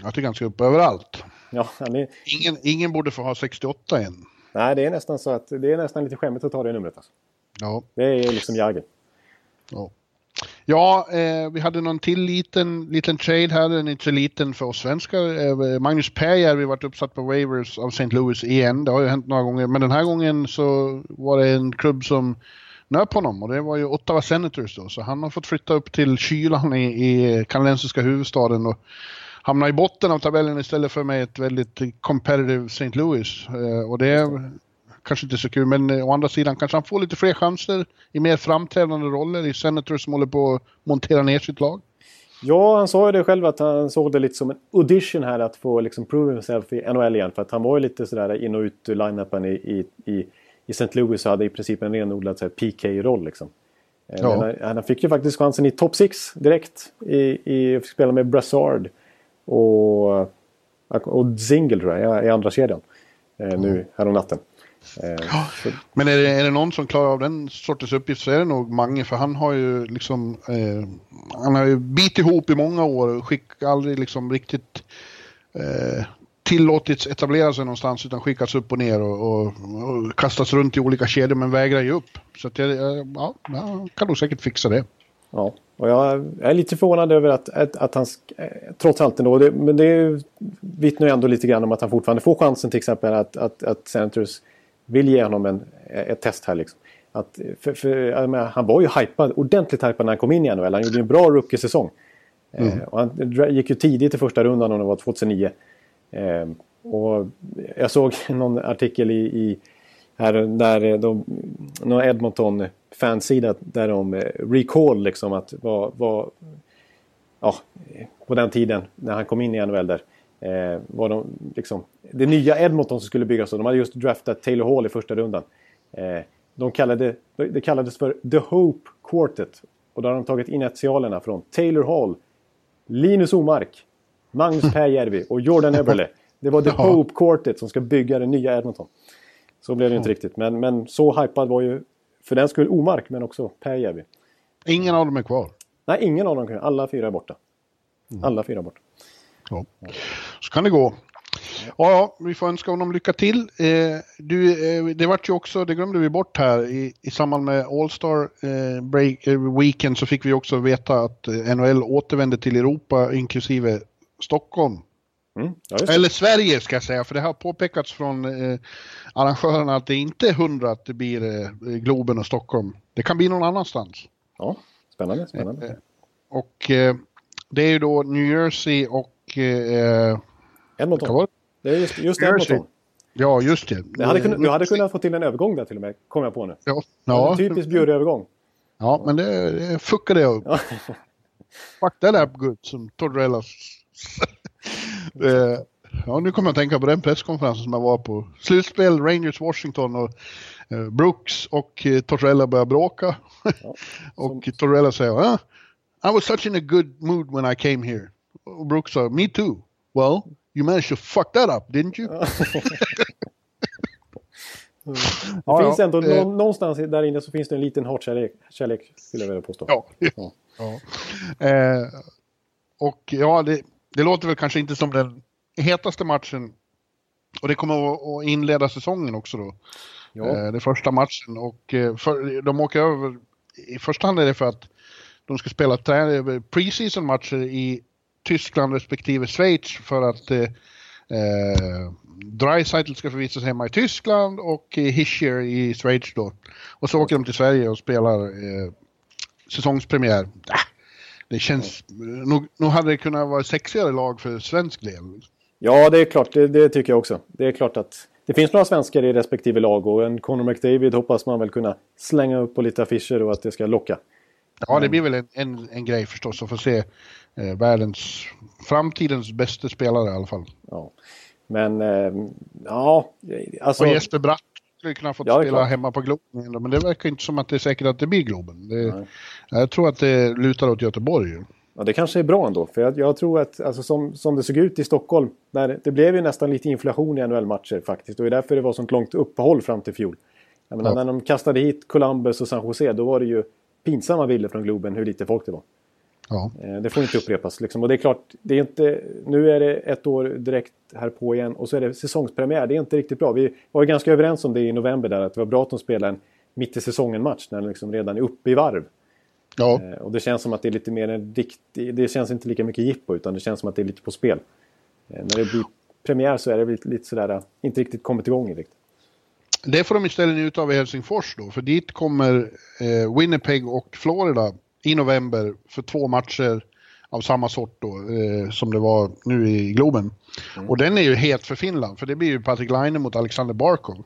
Jag tycker han ska upp överallt. Ja, är... ingen, ingen borde få ha 68 än. Nej, det är nästan så att det är nästan lite skämmigt att ta det numret. Alltså. Ja. Det är liksom Jagger. Ja. Ja, eh, vi hade någon till liten, liten trade här, den är inte så liten för oss svenskar. Eh, Magnus Pääjärvi varit uppsatt på waivers av St. Louis igen. Det har ju hänt några gånger, men den här gången så var det en klubb som nöp honom och det var ju Ottawa Senators då. Så han har fått flytta upp till kylan i, i kanadensiska huvudstaden och hamna i botten av tabellen istället för med ett väldigt competitive St. Louis. Eh, och det är kanske inte så kul, men å andra sidan kanske han får lite fler chanser i mer framträdande roller i Senators som håller på att montera ner sitt lag. Ja, han sa ju det själv att han såg det lite som en audition här att få liksom prove himself i NHL igen. För att han var ju lite sådär in och ut ur line-upen i, i, i i St. Louis så hade i princip en renodlad PK-roll. Liksom. Eh, ja. han, han, fick ju faktiskt chansen i top 6 direkt. I, i, fick spela med Brassard och, och Zingle tror jag, i andra kedjan. Eh, nu häromnatten. Eh, ja. Men är det, är det någon som klarar av den sortens uppgift så är det nog Mange för han har ju liksom eh, Han har ju bitit ihop i många år och skick aldrig liksom riktigt eh, tillåtits etablera sig någonstans utan skickats upp och ner och, och, och kastats runt i olika kedjor men vägrar ge upp. Så att jag, ja, jag kan nog säkert fixa det. Ja, och jag är lite förvånad över att, att, att han trots allt ändå, det, men det vittnar ju ändå lite grann om att han fortfarande får chansen till exempel att, att, att Senators vill ge honom en, ett test här liksom. Att, för, för, menar, han var ju hypad, ordentligt hypad när han kom in i NHL. Han gjorde en bra rookie-säsong. Mm. Eh, och han gick ju tidigt i första rundan om det var 2009. Eh, och jag såg någon artikel i, i här där de, någon Edmonton fansida där de eh, recall liksom att vad, vad ja, på den tiden när han kom in i NHL där eh, var de liksom det nya Edmonton som skulle byggas de hade just draftat Taylor Hall i första rundan. Eh, de kallade, det kallades för The Hope Quartet och då har de tagit initialerna från Taylor Hall, Linus Omark, Magnus Pääjärvi och Jordan Eberle. Det var The ja. Hope Quartet som ska bygga det nya Edmonton. Så blev det inte riktigt. Men, men så hypad var ju för den skull Omark men också Pääjärvi. Ingen av dem är kvar? Nej, ingen av dem Alla fyra är borta. Mm. Alla fyra är borta. Ja. Så kan det gå. Ja, ja, vi får önska honom lycka till. Eh, du, eh, det vart ju också, det glömde vi bort här, i, i samband med All-Star eh, break, eh, Weekend så fick vi också veta att eh, NHL återvände till Europa inklusive Stockholm. Mm, ja, Eller Sverige ska jag säga, för det har påpekats från eh, arrangörerna att det inte är hundra att det blir Globen och Stockholm. Det kan bli någon annanstans. Ja, spännande. spännande. Och det är ju då New Jersey och... Eh, Edmonton. Det är just, just Edmonton. Ja, just det. det hade kunnat, du hade kunnat få till en övergång där till och med, kom jag på nu. Ja. ja. En typisk bjurig-övergång. Ja, men det, det fuckade jag upp. Fuck that up good, som Torrella Eh, ja, nu kommer jag att tänka på den presskonferensen som jag var på. Slutspel, Rangers, Washington och eh, Brooks och eh, Torrella börjar bråka. Ja, och Torrella säger ah, I was such in a good mood when I came here. Och Brooks sa Me too. Well, you managed to fuck that up, didn't you? Mm. Det ja, finns ändå ja. någonstans där inne så finns det en liten hatkärlek, kärlek, skulle jag vilja påstå. Ja. ja. Eh, och ja, det, det låter väl kanske inte som den hetaste matchen. Och det kommer att inleda säsongen också då. Ja. Eh, det första matchen och eh, för, de åker över. I första hand är det för att de ska spela preseason matcher i Tyskland respektive Schweiz för att eh, Eh, Dreisaitl ska förvisas hemma i Tyskland och eh, Hischer i Schweiz då. Och så åker de till Sverige och spelar eh, säsongspremiär. Ah, det känns, nog, nog hade det kunnat vara sexigare lag för svensk del. Ja, det är klart. Det, det, tycker jag också. Det är klart att det finns några svenskar i respektive lag och en Conor McDavid hoppas man väl kunna slänga upp på lite affischer och att det ska locka. Ja, det blir väl en, en, en grej förstås att få se eh, världens, framtidens bästa spelare i alla fall. Ja. Men, eh, ja, alltså... Och Jesper Bratt skulle kunna få ja, spela hemma på Globen, men det verkar inte som att det är säkert att det blir Globen. Det, jag tror att det lutar åt Göteborg. Ja, det kanske är bra ändå. För jag, jag tror att alltså, som, som det såg ut i Stockholm. När, det blev ju nästan lite inflation i NHL-matcher faktiskt. Och det är därför det var sånt långt uppehåll fram till fjol. Jag menar, ja. När de kastade hit Columbus och San Jose då var det ju pinsamma bilder från Globen hur lite folk det var. Ja. Eh, det får inte upprepas. Liksom. Och det är klart, det är inte, nu är det ett år direkt här på igen och så är det säsongspremiär. Det är inte riktigt bra. Vi var ju ganska överens om det i november där att det var bra att de spelade en mitt i säsongen-match när de liksom redan är uppe i varv. Ja. Eh, och det känns som att det är lite mer en riktig, det känns inte lika mycket jippo utan det känns som att det är lite på spel. Eh, när det blir premiär så är det lite, lite sådär, inte riktigt kommit igång riktigt. Det får de istället njuta av i Helsingfors då, för dit kommer eh, Winnipeg och Florida i november för två matcher av samma sort då, eh, som det var nu i Globen. Mm. Och den är ju het för Finland, för det blir ju Patrik Laine mot Alexander Barkov.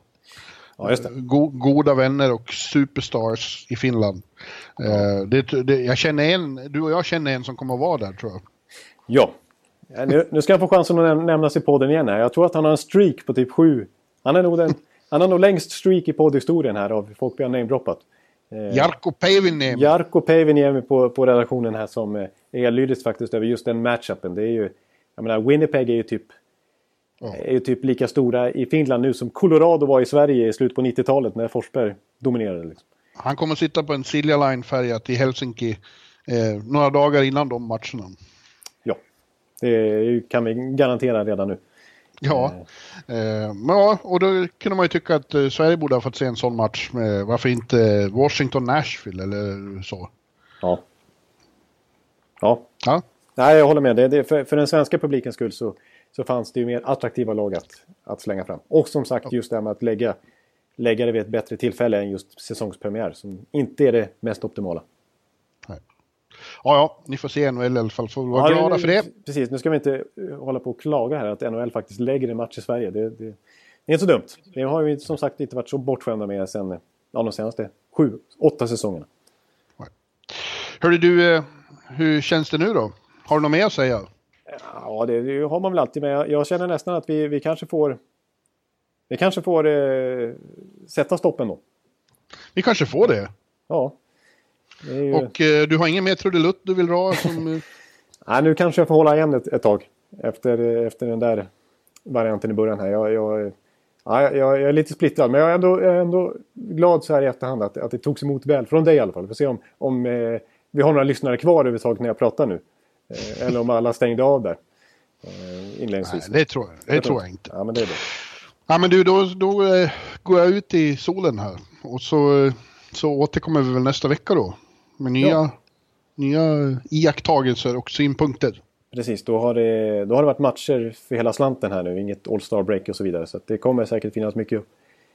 Ja, just det. Go goda vänner och superstars i Finland. Eh, det, det, jag känner en, du och jag känner en som kommer att vara där tror jag. Ja. Nu, nu ska han få chansen att nämnas i podden igen här. Jag tror att han har en streak på typ sju. Han, är nog den, han har nog längst streak i poddhistorien här av folk vi har namedroppat. Eh, Jarkko Päiviniemi. Jarkko Päiviniemi på, på redaktionen här som eh, är ellydigt faktiskt över just den matchupen. Det är ju, jag menar, Winnipeg är ju typ är ju typ lika stora i Finland nu som Colorado var i Sverige i slutet på 90-talet när Forsberg dominerade. Liksom. Han kommer sitta på en Silja Line-färja till Helsinki eh, några dagar innan de matcherna. Ja, det kan vi garantera redan nu. Ja, eh, ja, och då kunde man ju tycka att eh, Sverige borde ha fått se en sån match med varför inte Washington-Nashville eller så. Ja. Ja. ja. Nej, jag håller med. Det, det, för, för den svenska publikens skull så, så fanns det ju mer attraktiva lag att, att slänga fram. Och som sagt just det här med att lägga, lägga det vid ett bättre tillfälle än just säsongspremiär som inte är det mest optimala. Ja, ja, ni får se NHL i alla fall. Får vara ja, glada för det. Precis, nu ska vi inte eh, hålla på och klaga här att NHL faktiskt lägger en match i Sverige. Det, det, det är inte så dumt. Det har vi som sagt inte varit så bortskämda med sen ja, de senaste sju, åtta säsongerna. Hörru du, eh, hur känns det nu då? Har du något mer att säga? Ja, det, det har man väl alltid. Jag, jag känner nästan att vi, vi kanske får... Vi kanske får eh, sätta stoppen då. Vi kanske får det. Ja. Ju... Och eh, du har ingen mer trudelutt du vill dra? Som... Eh, Nej, nu kanske jag får hålla igen ett, ett tag. Efter, efter den där varianten i början här. Jag, jag, ja, jag, jag är lite splittrad, men jag är ändå, jag är ändå glad så här i efterhand att, att det togs emot väl. Från dig i alla fall. Vi får se om, om eh, vi har några lyssnare kvar överhuvudtaget när jag pratar nu. Eh, eller om alla stängde av där. Eh, inledningsvis. Nej, det tror jag, det jag tror jag inte. Ja, men det är det. Ja, men du, då, då eh, går jag ut i solen här. Och så, eh, så återkommer vi väl nästa vecka då med nya, ja. nya iakttagelser och synpunkter. Precis, då har, det, då har det varit matcher för hela slanten här nu, inget All-Star break och så vidare. Så det kommer säkert finnas mycket att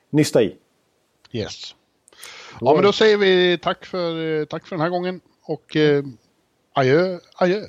nysta i. Yes. Ja, men då säger vi tack för, tack för den här gången och eh, adjö, adjö.